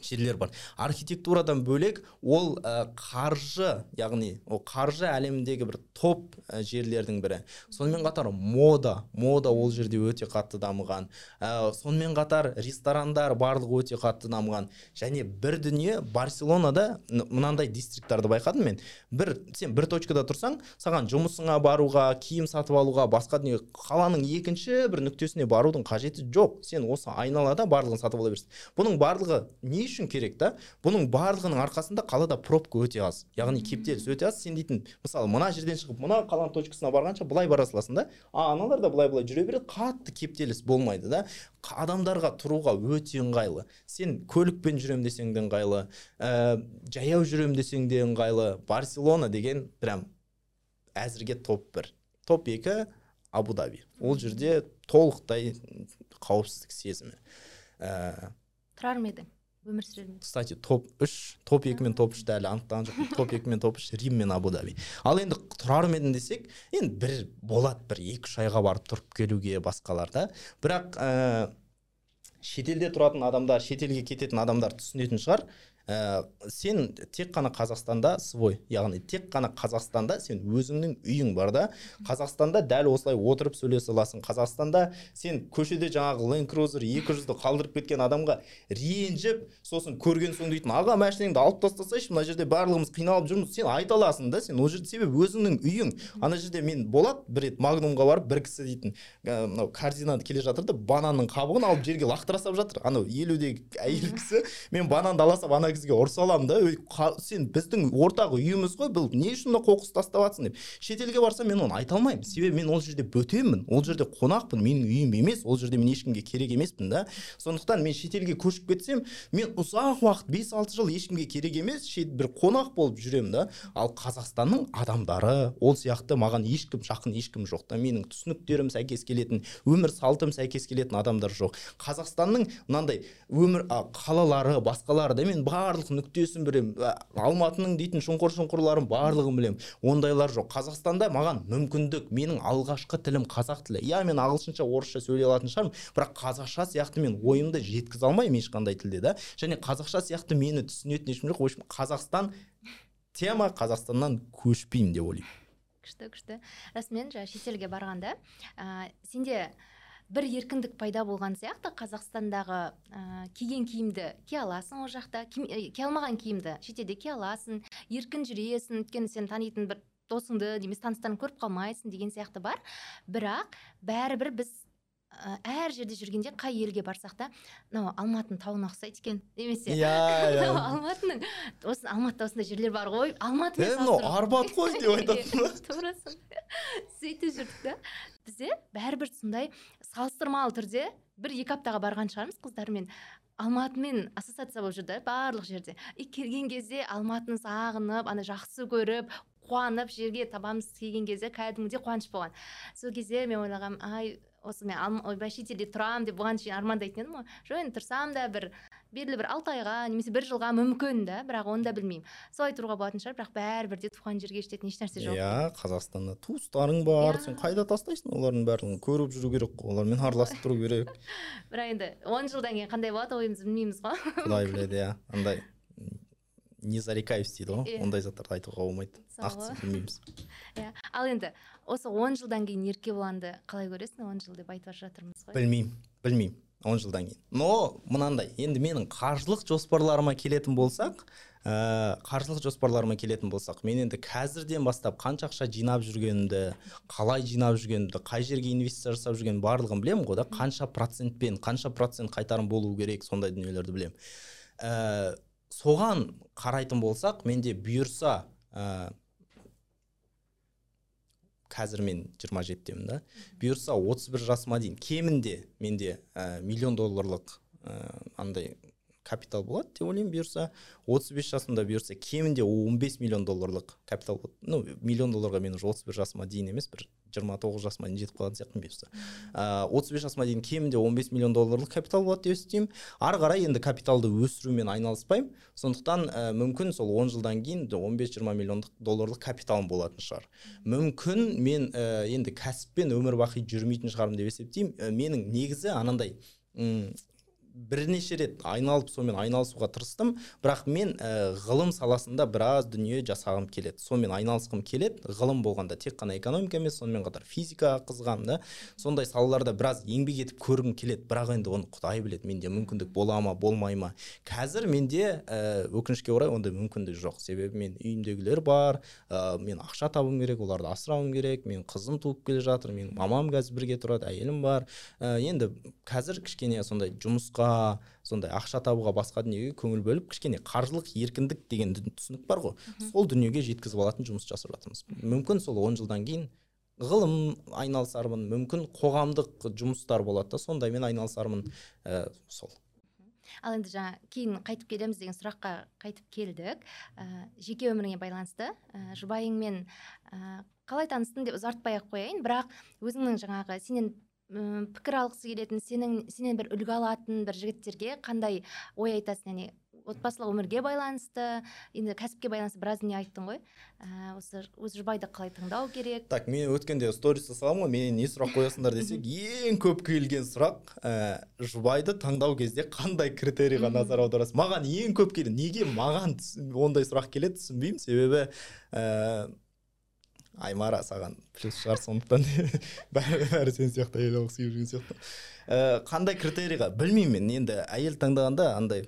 Жерлер бар. Архитектурадан бөлек ол ә, қаржы яғни ол қаржы әлеміндегі бір топ ә, жерлердің бірі. Сонымен қатар мода мода ол жерде өте қатты дамыған. Ә, сонымен қатар ресторандар барлығы өте қатты дамыған. Және бір дүние барселонада мынандай дистрикттарды байқадым мен. Бір сен бір точкада тұрсаң саған жұмысыңа баруға киім сатып алуға басқа дүние қаланың екінші бір нүктесіне барудың қажеті жоқ. Сен осы айналада барлығын сатып ала бересің. Бұның барлығы не үшін керек та? Бұның барлығының арқасында қалада пробка өте аз. Яғни кептеліс өте аз. Сен дейтін мысалы мына жерден шығып мына қаланың точкасына барғанша былай бара саласың да а аналар да былай былай жүре береді. Қатты кептеліс болмайды да. Адамдарға тұруға өте ыңғайлы. Сен көлікпен жүрем десең де ыңғайлы. Ә, жаяу жүрем десең де ыңғайлы. Барселона деген прям әзірге топ бір. Топ екі абу даби ол жерде толықтай қауіпсіздік сезімі. Ә, тұрар ма едің өмір сүрер кстати топ үш топ екі мен топ үшті әлі анықтаған жоқпын. Топ екі мен топ үш рим мен абу даби ал енді тұрар ма едім десек енді бір болады бір екі үш айға барып тұрып келуге басқаларда бірақ ә, шетелде тұратын адамдар шетелге кететін адамдар түсінетін шығар. Ә, сен тек қана қазақстанда свой яғни тек қана қазақстанда сен өзіңнің үйің бар да. Қазақстанда дәл осылай отырып сөйлесе аласың. Қазақстанда сен көшеде жаңағы ленд крузер екі жүзді қалдырып кеткен адамға ренжіп сосын көрген соң дейтін аға машинаңды алып тастасайшы мына жерде барлығымыз қиналып жүрміз сен айта аласың да сен ол жерде себебі өзіңнің үйің. Ана жерде мен болады бір рет магнумға барып бір кісі дейтін мынау корзинада келе жатыр да бананның қабығын алып жерге лақтыра салып жатыр анау елудегі әйел кісі мен бананды ала салып ана кісіге ұрыса аламын да сен біздің ортақ үйіміз ғой бұл не үшін мына қоқыс тастап жатрсың деп шетелге барсам мен оны айта алмаймын. Себебі мен ол жерде бөтенмін ол жерде қонақпын менің үйім емес ол жерде мен ешкімге керек емеспін да. Сондықтан мен шетелге көшіп кетсем мен ұзақ уақыт бес алты жыл ешкімге керек емес шет бір қонақ болып жүремін да. Ал қазақстанның адамдары ол сияқты маған ешкім жақын ешкім жоқ та. Менің түсініктерім сәйкес келетін өмір салтым сәйкес келетін адамдар жоқ. Қазақстанның мынандай өмір қалалары басқалары да мен барлық нүктесін білемін. Алматының дейтін шұңқыр шұңқырларын барлығын білемін. Ондайлар жоқ. Қазақстанда маған мүмкіндік менің алғашқы тілім қазақ тілі. Иә мен ағылшынша орысша сөйлей алатын шығармын. Бірақ қазақша сияқты мен ойымды жеткізе алмаймын ешқандай тілде да? Және қазақша сияқты мені түсінетін ешкім жоқ. В общем қазақстан тема қазақстаннан көшпеймін деп ойлаймын. Күшті күшті. Расымен жаңағы шетелге барғанда ә, сенде бір еркіндік пайда болған сияқты. Қазақстандағы ә, киген киімді кие аласың ол жақта? Кие алмаған киімді? Шетелде кие аласың? Еркін жүресің өйткені сен танитын бір досыңды немесе таныстарыңды көріп қалмайсың деген сияқты бар. Бірақ бәрібір біз әр жерде жүргенде қай елге барсақ та мынау алматының тауына ұқсайды екен немесе. Иә мынау иә алматының осы алматыда осындай жерлер бар ғой. Алматымен е мынау арбат қой деп айтатын ба? Тура сөйтіп жүрдік та. Бізде бәрібір сондай салыстырмалы түрде бір екі аптаға барған шығармыз қыздармен. Алматымен ассоциация болып жүрді барлық жерде. И келген кезде алматыны сағынып ана жақсы көріп қуанып жерге табамыз. Келген кезде кәдімгідей қуаныш болған. Сол кезде мен ойлағанмын ай осы мен Алма- ой, бәйшетелде тұрамын деп бұған шейін армандайтын едім ғой. Жоқ енді тұрсам да бір белгілі бір алты айға немесе бір жылға мүмкін да бірақ оны да білмеймін. Солай тұруға болатын шығар бірақ бәрібір де туған жерге жететін ешнәрсе жоқ. Иә қазақстанда туыстарың бар Иә. сен қайда тастайсың олардың барлығын? Көріп жүру керек қой олармен араласып тұру керек. Бірақ енді он жылдан кейін қандай болады ойымызды білмейміз ғой. Құдай біледі иә андай. Не зарекаюсь дейді ғой. Иә. ондай заттарды айтуға болмайды. Мысалы. нақты білмейміз. Иә. Ал енді осы он жылдан кейін еркебұланды қалай көресің? он жыл деп айтып жатырмыз ғой. Білмеймін білмеймін. он жылдан кейін. Но мынандай енді менің қаржылық жоспарларыма келетін болсақ ә, қаржылық жоспарларыма келетін болсақ мен енді қазірден бастап қанша ақша жинап жүргенімді қалай жинап жүргенімді қай жерге инвестиция жасап жүргенімді барлығын білемін ғой да. Қанша процентпен қанша процент қайтарым болу керек сондай дүниелерді білемін. Ә, соған қарайтын болсақ менде бұйырса ә, қазір мен 27-темін да. Бұйырса 31 жасыма дейін кемінде менде ә, миллион долларлық ә, андай капитал болады деп ойлаймын бұйырса 35 жасымда бұйырса кемінде 15 миллион долларлық капитал болады ну миллион долларға мен уже 31 жасыма дейін емес бір 29 жасыма дейін жетіп қалатын сияқтымын бұйырса ә, 35 жасыма дейін кемінде 15 миллион долларлық капитал болады деп есептеймін. Ары қарай енді капиталды өсірумен айналыспаймын. Сондықтан ә, мүмкін сол 10 жылдан кейін 15-20 миллион долларлық капиталым болатын шығар. Мүмкін мен ә, енді кәсіппен өмір бақи жүрмейтін шығармын деп есептеймін. Ә, менің негізі анандай бірнеше рет айналып сонымен айналысуға тырыстым. Бірақ мен ә, ғылым саласында біраз дүние жасағым келеді. Сонымен айналысқым келеді. Ғылым болғанда тек қана экономика емес сонымен қатар физикаға қызығамын да. Сондай салаларда біраз еңбек етіп көргім келеді. Бірақ енді оны құдай біледі менде мүмкіндік бола ма болмай ма. Қазір менде ә, өкінішке орай ондай мүмкіндік жоқ. Себебі мен үйімдегілер бар. Ә, мен ақша табуым керек оларды асырауым керек. Мен қызым туып келе жатыр менің мамам қазір бірге тұрады әйелім бар. Ә, енді қазір кішкене сондай жұмысқа сондай ақша табуға басқа дүниеге көңіл бөліп кішкене қаржылық еркіндік деген түсінік бар ғой. Сол дүниеге жеткізіп алатын жұмыс жасап жатырмыз. Мүмкін сол он жылдан кейін ғылым айналысармын мүмкін қоғамдық жұмыстар болады да сондаймен айналысармын ә, сол. Ал енді жаңа кейін қайтып келеміз деген сұраққа қайтып келдік. Ә, жеке өміріңе байланысты ә, жұбайыңмен ә, қалай таныстың деп ұзартпай ақ қояйын. Бірақ өзіңнің жаңағы сенен пікір алғысы келетін сенің сенен бір үлгі алатын бір жігіттерге қандай ой айтасың? Яғни отбасылық өмірге байланысты енді кәсіпке байланысты біраз дүние айттың ғой? Ә, осы өз жұбайды қалай таңдау керек? Так мен өткенде стористе саламын ғой менен не сұрақ қоясыңдар десек ең көп келген сұрақ ә, жұбайды таңдау кезде қандай критерийға назар аударасыз маған ең көп келеді. Неге маған ондай сұрақ келеді түсінбеймін. Себебі ә, аймара саған плюс шығар сондықтан. Бәрі бәрі сен сияқты әйел алғысы келіп жүрген сияқты. Ә, қандай критерийға? Білмеймін мен. Енді әйел таңдағанда андай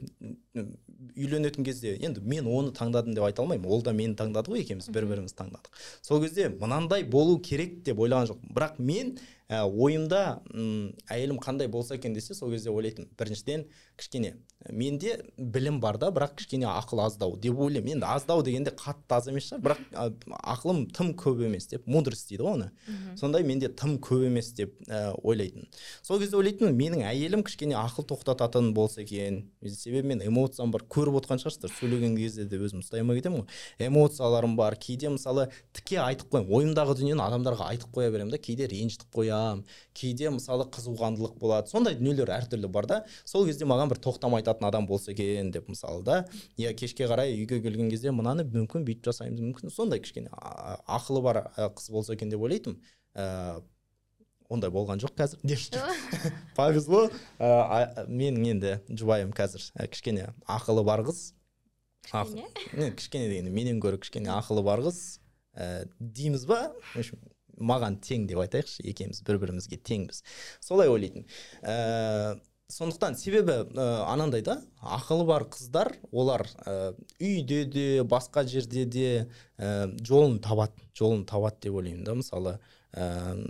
үйленетін кезде енді мен оны таңдадым деп айта алмаймын. Ол да мені таңдады ғой екеуміз бір бірімізді таңдадық. Сол кезде мынандай болу керек деп ойлаған жоқпын. Бірақ мен ә, ойымда м, әйелім қандай болса екен десе сол кезде ойлайтынмын. Біріншіден кішкене менде білім бар да бірақ кішкене ақыл аздау деп ойлаймын. Енді аздау дегенде қатты аз емес шығар бірақ ақылым тым көп емес деп мудрость дейді ғой оны. Сондай менде тым көп емес деп ә, ойлайтынмын. Сол кезде ойлайтынмын менің әйелім кішкене ақыл тоқтататын болса екен. Себебі мен эмоциям бар көріп отырған шығарсыздар. Сөйлеген кезде де өзім ұстай алмай кетемін ғой. Эмоцияларым бар кейде мысалы тіке айтып қоямын ойымдағы дүниені адамдарға айтып қоя беремін да кейде ренжітіп қоямын кейде мысалы қызуғандылық болады. Сондай дүниелер әртүрлі бар да. Сол кезде маған бір тоқтам айтатын адам болса екен деп мысалы да. Иә кешке қарай үйге келген кезде мынаны мүмкін бүйтіп жасаймыз мүмкін сондай кішкене ақылы бар қыз болса екен деп ойлайтынмын. Ә, ондай болған жоқ қазір. Повезло. Ә, менің енді жұбайым қазір ә, кішкене ақылы бар қыз. Кішкене? не, кішкене дегенде менен гөрі кішкене ақылы бар қыз. Ә, дейміз ба? В общем маған тең деп айтайықшы екеуміз бір бірімізге теңбіз. Солай ойлайтынмын ә, сондықтан себебі ә, анандай да ақылы бар қыздар олар ә, үйде де басқа жерде де ә, жолын табады жолын табады деп ойлаймын да мысалы ә,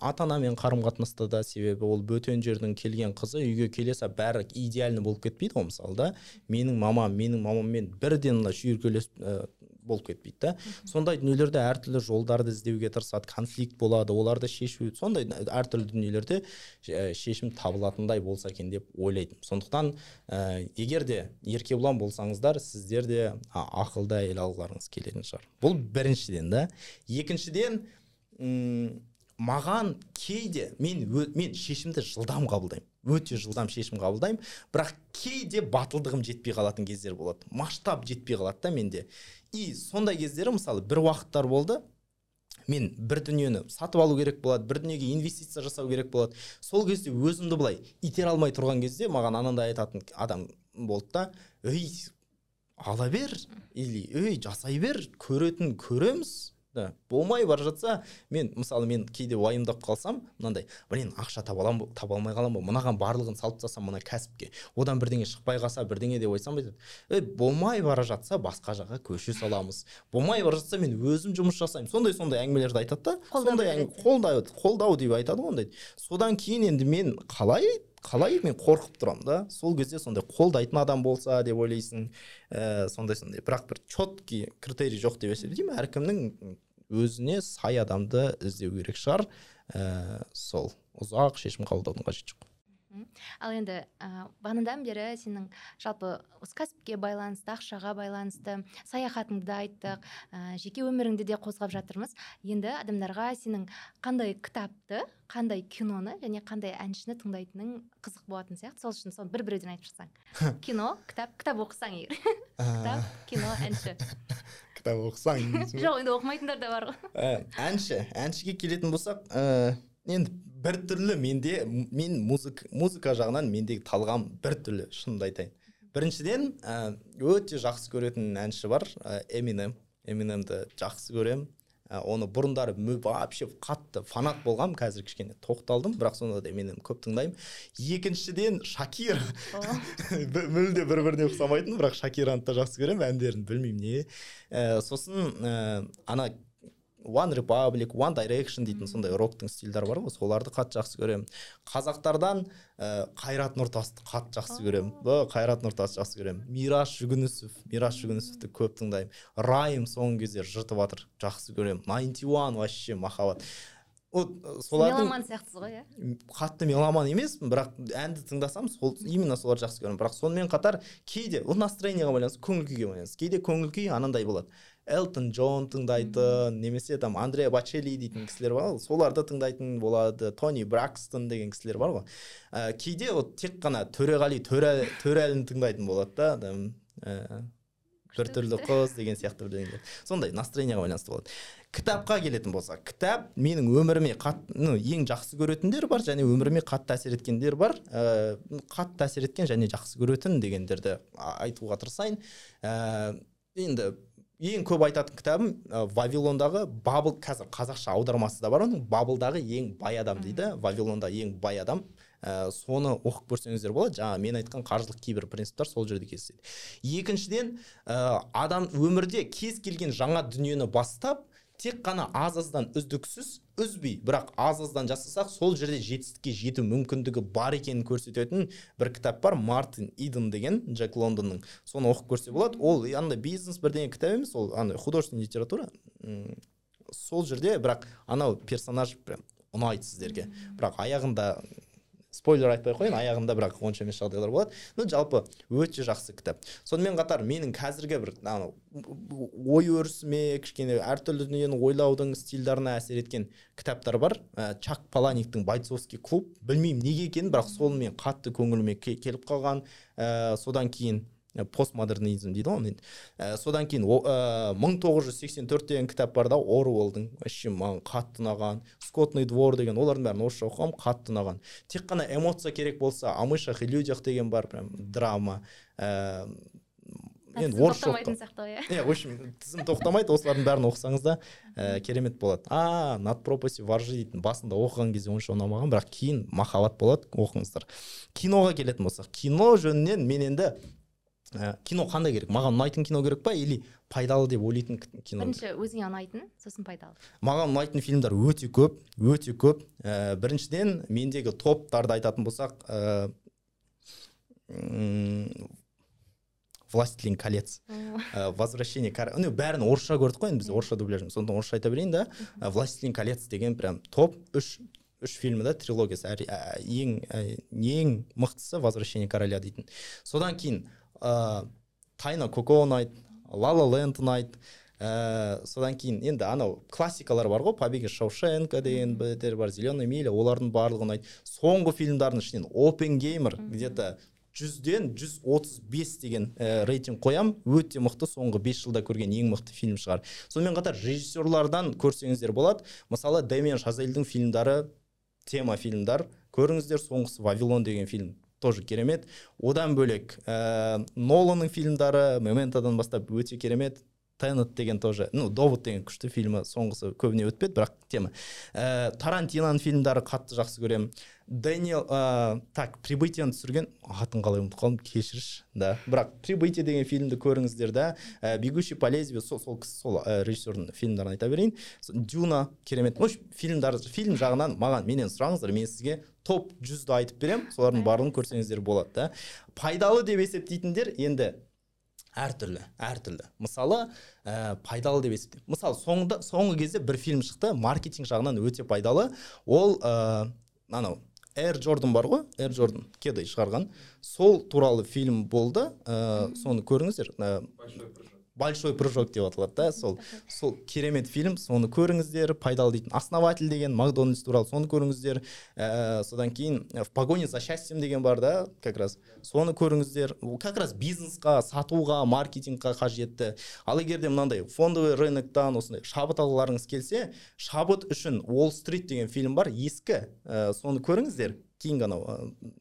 ата анамен қарым қатынаста да себебі ол бөтен жердің келген қызы үйге келе сала бәрі идеальный болып кетпейді ғой мысалы да. Менің мамам менің мамаммен бірден мына шүйіркелес ә, болып кетпейді да сондай дүниелерде әртүрлі жолдарды іздеуге тырысады конфликт болады оларды шешу сондай әртүрлі дүниелерде шешім табылатындай болса екен деп ойлайтын сондықтан ә, егер де еркебұлан болсаңыздар сіздер де ақылды әйел алғыларыңыз келетін шығар. Бұл біріншіден да екіншіден маған кейде мен мен шешімді жылдам қабылдаймын. Өте жылдам шешім қабылдаймын. Бірақ кейде батылдығым жетпей қалатын кездер болады. Масштаб жетпей қалады да менде. И сондай кездері мысалы бір уақыттар болды. Мен бір дүниені сатып алу керек болады бір дүниеге инвестиция жасау керек болады. Сол кезде өзімді былай итере алмай тұрған кезде маған анандай айтатын адам болды да ей ала бер или ей жасай бер көретін көреміз да болмай бара жатса мен мысалы мен кейде уайымдап қалсам мынандай блин ақша таба аламын таба алмай қаламын ба? Мынаған барлығын салып тастасам мына кәсіпке. Одан бірдеңе шықпай қалса бірдеңе деп айтсам айтады ей болмай бара жатса басқа жаққа көше саламыз. Болмай бара жатса мен өзім жұмыс жасаймын. Сондай сондай әңгімелерді айтады да. Сондай қолдау қолдау деп айтады ғой ондайды содан кейін енді мен қалай қалай мен қорқып тұрамын да? Сол кезде сондай қолдайтын адам болса деп ойлайсың ә, сондай сондай. Бірақ бір четкий критерий жоқ деп есептеймін. Әркімнің өзіне сай адамды іздеу керек шығар. Ә, сол. Ұзақ шешім қабылдаудың қажеті жоқ. Ал енді ә, бағанадан бері сенің жалпы осы кәсіпке байланысты ақшаға байланысты саяхатыңды да айттық ә, жеке өміріңді де қозғап жатырмыз. Енді адамдарға сенің қандай кітапты қандай киноны және қандай әншіні тыңдайтының қызық болатын сияқты. Сол үшін соны бір біреуден айтып шықсаң. Кино кітап кітап оқысаң егер. Кітап кино әнші. Кітап оқысаң жоқ енді оқымайтындар да бар ғой. Әнші әншіге келетін болсақ енді біртүрлі менде мен музыка, музыка жағынан мендегі талғам біртүрлі шынымды айтайын. Біріншіден ә, өте жақсы көретін әнші бар ә, эминем эминемді жақсы көремін. Ә, оны бұрындары вообще қатты фанат болғам қазір кішкене тоқталдым бірақ сонда да эминем көп тыңдаймын. Екіншіден шакира. Мүлде бір біріне ұқсамайтын бірақ шакираны да жақсы көремін әндерін білмеймін не. Ә, сосын ә, ана one republic one direction дейтін сондай роктың стильдері бар ғой. Соларды қатты жақсы көремін. Қазақтардан ә, қайрат нұртасты қатты жақсы көремін. Қайрат нұртасты жақсы көремін. Мирас жүгінісов мирас жүгінісовті көп тыңдаймын. Райым соңғы кезде жыртып жатыр жақсы көремін. Найнти уан вообще махаббат. Вот солардың меломан сияқтысыз ғой иә? Қатты меломан емеспін бірақ әнді тыңдасам сол именно соларды жақсы көремін. Бірақ сонымен қатар кейде ол настроениеға байланысты көңіл күйге байланысты. Кейде көңіл күй анандай болады. Элтон джон тыңдайтын немесе там андреа бачели дейтін кісілер бар ғой. Соларды тыңдайтын болады. Тони бракстон деген кісілер бар ғой. Ә, кейде вот тек қана төреғали төре, төрәліні тыңдайтын болады да ә, біртүрлі қыз деген сияқты бірдеңелер сондай настроениеға байланысты болады. Кітапқа келетін болсақ кітап менің өміріме қатты ну, ең жақсы көретіндер бар және өміріме қатты әсер еткендер бар. Ә, қатты әсер еткен және жақсы көретін дегендерді айтуға тырысайын. Ә, енді ең көп айтатын кітабым ә, вавилондағы бабыл қазір қазақша аудармасы да бар оның. Бабылдағы ең бай адам дейді. Вавилонда ең бай адам. Ә, соны оқып көрсеңіздер болады. Жаңа мен айтқан қаржылық кейбір принциптер сол жерде кездеседі. Екіншіден ә, адам өмірде кез келген жаңа дүниені бастап тек қана аз аздан үздіксіз үзбей бірақ аз аздан жасасақ сол жерде жетістікке жету мүмкіндігі бар екенін көрсететін бір кітап бар мартин иден деген джек лондонның. Соны оқып көрсе болады. Ол андай бизнес бірдеңе кітап емес ол андай художественный литература. Сол жерде бірақ анау персонаж прям ұнайды сіздерге. Бірақ аяғында спойлер айтпай ақ қояйын аяғында бірақ онша емес жағдайлар болады. Ну жалпы өте жақсы кітап. Сонымен қатар менің қазіргі бір анау ой өрісіме кішкене әртүрлі дүниені ойлаудың стильдарына әсер еткен кітаптар бар. Ә, чак паланиктің бойцовский клуб білмеймін неге екенін бірақ сол мен қатты көңіліме келіп қалған. Ә, содан кейін постмодернизм дейді ғой. Енді ә, содан кейін э, мың тоғыз жүз сексен төрт деген кітап бар да оруэллдың. Вообще маған қатты ұнаған. Скотный двор деген олардың бәрін орысша оқығанмын қатты ұнаған. Тек қана эмоция керек болса о мышах и людях деген бар прям драма. Ә, енді орысша тоқтамайтын сияқты ғой иә. В общем тізім тоқтамайды осылардың бәрін оқысаңыз да ә, керемет болады. А над пропаси воржи дейтін басында оқыған кезде онша ұнамаған бірақ кейін махаббат болады оқыңыздар. Киноға келетін болсақ кино жөнінен мен енді ә, кино қандай керек? Маған ұнайтын кино керек па или пайдалы деп ойлайтын кино бірінші өзіңе ұнайтын сосын пайдалы? Маған ұнайтын фильмдер өте көп өте көп. Ә, біріншіден мендегі топтарды айтатын болсақ ә, властелин колец ә, возвращение кар... ну бәрін орысша көрдік қой енді біз орысша дубляжын сондықтан орысша айта берейін да. Ә, властелин колец деген прям топ үш үш фильмі да трилогиясы. Ә, ең ә, ең мықтысы возвращение короля дейтін. Содан кейін ә, тайна коко ұнайды ла ла ленд ұнайды ә, содан кейін енді анау классикалар бар ғой. Побег из шоушенка деген бітер бар зеленая миля олардың барлығы ұнайды соңғы фильмдардың ішінен опенгеймер где то жүзден жүз отыз бес деген ә, рейтинг қоям. Өте мықты соңғы бес жылда көрген ең мықты фильм шығар. Сонымен қатар режиссерлардан көрсеңіздер болады. Мысалы дэмиан шазельдің фильмдары тема фильмдар. Көріңіздер соңғысы вавилон деген фильм. Тоже керемет. Одан бөлек ә, ноланның фильмдары мементодан бастап өте керемет. Теннет деген тоже ну довод деген күшті фильмі соңғысы көбіне өтпеді бірақ тема. Ә, тарантиноның фильмдары қатты жақсы көремін. Дэниел ә, так прибытиені түсірген атын қалай ұмытып қалдым кешірші да. Бірақ прибытие деген фильмді көріңіздер да. Ә, бегущий по лезвию сол сол кісі сол ә, режиссердің фильмдарын айта берейін. Дюна керемет. В общем фильмдар фильм жағынан маған менен сұраңыздар мен сізге топ жүзді айтып беремін. Солардың барлығын көрсеңіздер болады да. Пайдалы деп есептейтіндер енді әртүрлі әртүрлі мысалы ә, пайдалы деп есептеймін. Мысалы соңында соңғы кезде бір фильм шықты маркетинг жағынан өте пайдалы. Ол ә, анау Air Jordan бар ғой Air Jordan кеды шығарған. Сол туралы фильм болды. Ә, соны көріңіздер. Большой прыжок деп аталады да сол сол керемет фильм соны көріңіздер пайдалы дейтін основатель деген макдональдс туралы соны көріңіздер. Ә, содан кейін э, в погоне за счастьем деген бар да как раз. Соны көріңіздер. Ол как раз бизнесқа сатуға маркетингқа қажетті. Ал егер де мынандай фондовый рыноктан осындай шабыт алғыларыңыз келсе шабыт үшін уолл стрит деген фильм бар ескі. Ә, соны көріңіздер. Кейінгі анау ә,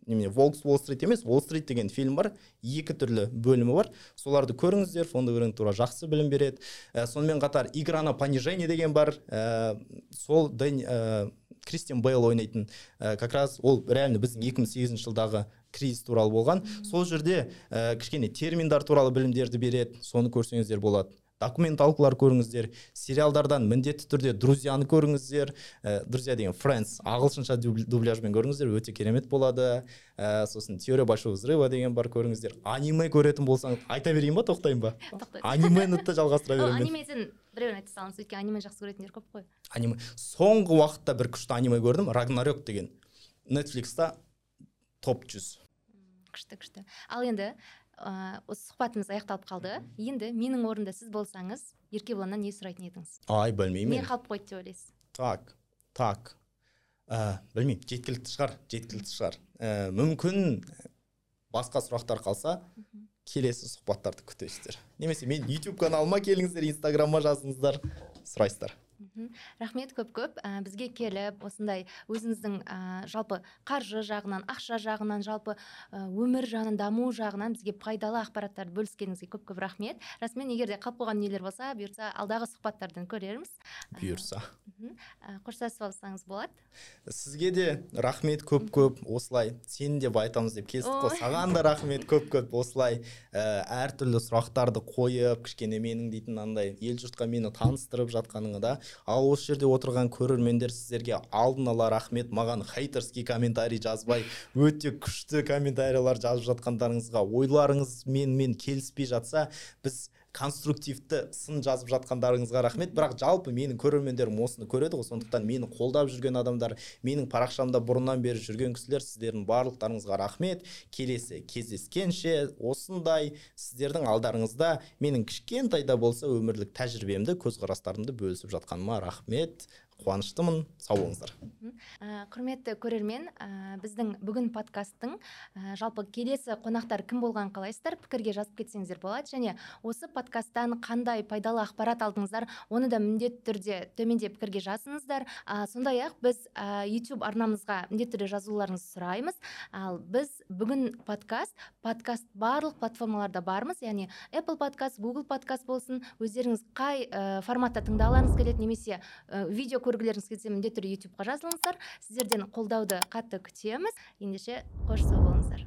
немене волкс уолл стрит емес уолл стрит деген фильм бар. Екі түрлі бөлімі бар. Соларды көріңіздер фондовый рынок туралы жақсы білім береді. Ә, сонымен қатар игра на понижение деген бар. Ә, сол Дэн- ә, кристиан бейл ойнайтын ә, как раз ол реально біздің 2008 жылдағы кризис туралы болған. Сол жерде ә, кішкене терминдар туралы білімдерді береді. Соны көрсеңіздер болады. Документалкалар көріңіздер сериалдардан міндетті түрде друзьяны көріңіздер. Ә, друзья деген friends ағылшынша дубл- дубляжбен көріңіздер өте керемет болады. Ә, сосын теория большого взрыва деген бар көріңіздер. Аниме көретін болсаңыз айта берейін ба тоқтайын ба? Анимені де жалғастыра беремін анимеден біреуін айта салыңыз өйткені аниме жақсы көретіндер көп қой. Аниме. Соңғы уақытта бір күшті аниме көрдім. Рагнарёк деген. Нетфликста топ жүз. Күшті күшті. Ал енді ә, осы сұхбатымыз аяқталып қалды. Енді менің орнымда сіз болсаңыз еркебұланнан не сұрайтын едіңіз? Ай білмеймін. Не қалып қойды деп ойлайсыз? Так так. Ә, білмеймін. Жеткілікті шығар жеткілікті шығар. Ә, мүмкін басқа сұрақтар қалса келесі сұхбаттарды күтесіздер. Немесе мен YouTube каналыма келіңіздер инстаграмма жазыңыздар сұрайсыздар. Рахмет көп көп. Ә, бізге келіп осындай өзіңіздің ә, жалпы қаржы жағынан ақша жағынан жалпы ә, өмір жағынан даму жағынан бізге пайдалы ақпараттарды бөліскеніңізге көп көп рахмет. Расымен егер де қалып қойған нелер болса бұйырса алдағы сұхбаттардан көрерміз. Бұйырса. қоштасып алсаңыз болады. Сізге де рахмет көп көп. Осылай сені де айтамыз деп келістік қой. Ой. саған да рахмет көп көп. Осылай ә, әртүрлі сұрақтарды қойып кішкене менің дейтін андай ел жұртқа мені таныстырып жатқаныңа да ал осы жерде отырған көрермендер сіздерге алдын ала рахмет. Маған хейтерский комментарий жазбай өте күшті комментарийлар жазып жатқандарыңызға ойларыңыз менімен келіспей жатса біз конструктивті сын жазып жатқандарыңызға рахмет. Бірақ жалпы менің көрермендерім осыны көреді ғой. Сондықтан мені қолдап жүрген адамдар менің парақшамда бұрыннан бері жүрген кісілер сіздердің барлықтарыңызға рахмет. Келесі кездескенше осындай сіздердің алдарыңызда менің кішкентай да болса өмірлік тәжірибемді көзқарастарымды бөлісіп жатқаныма рахмет. Қуаныштымын. Сау болыңыздар. Құрметті көрермен ә, біздің бүгін подкасттың ә, жалпы келесі қонақтар кім болғанын қалайсыздар? Пікірге жазып кетсеңіздер болады. Және осы подкасттан қандай пайдалы ақпарат алдыңыздар? Оны да міндетті түрде төменде пікірге жазыңыздар. Ә, сондай ақ біз ә, YouTube арнамызға міндетті түрде жазуларыңызды сұраймыз. Ал біз бүгін подкаст подкаст барлық платформаларда бармыз. Яғни apple подкаст google подкаст болсын өздеріңіз қай форматта тыңдағыларыңыз келеді немесе видео көргілеріңіз келсе міндетті түрде ютубқа жазылыңыздар. Сіздерден қолдауды қатты күтеміз. Ендеше қош сау болыңыздар.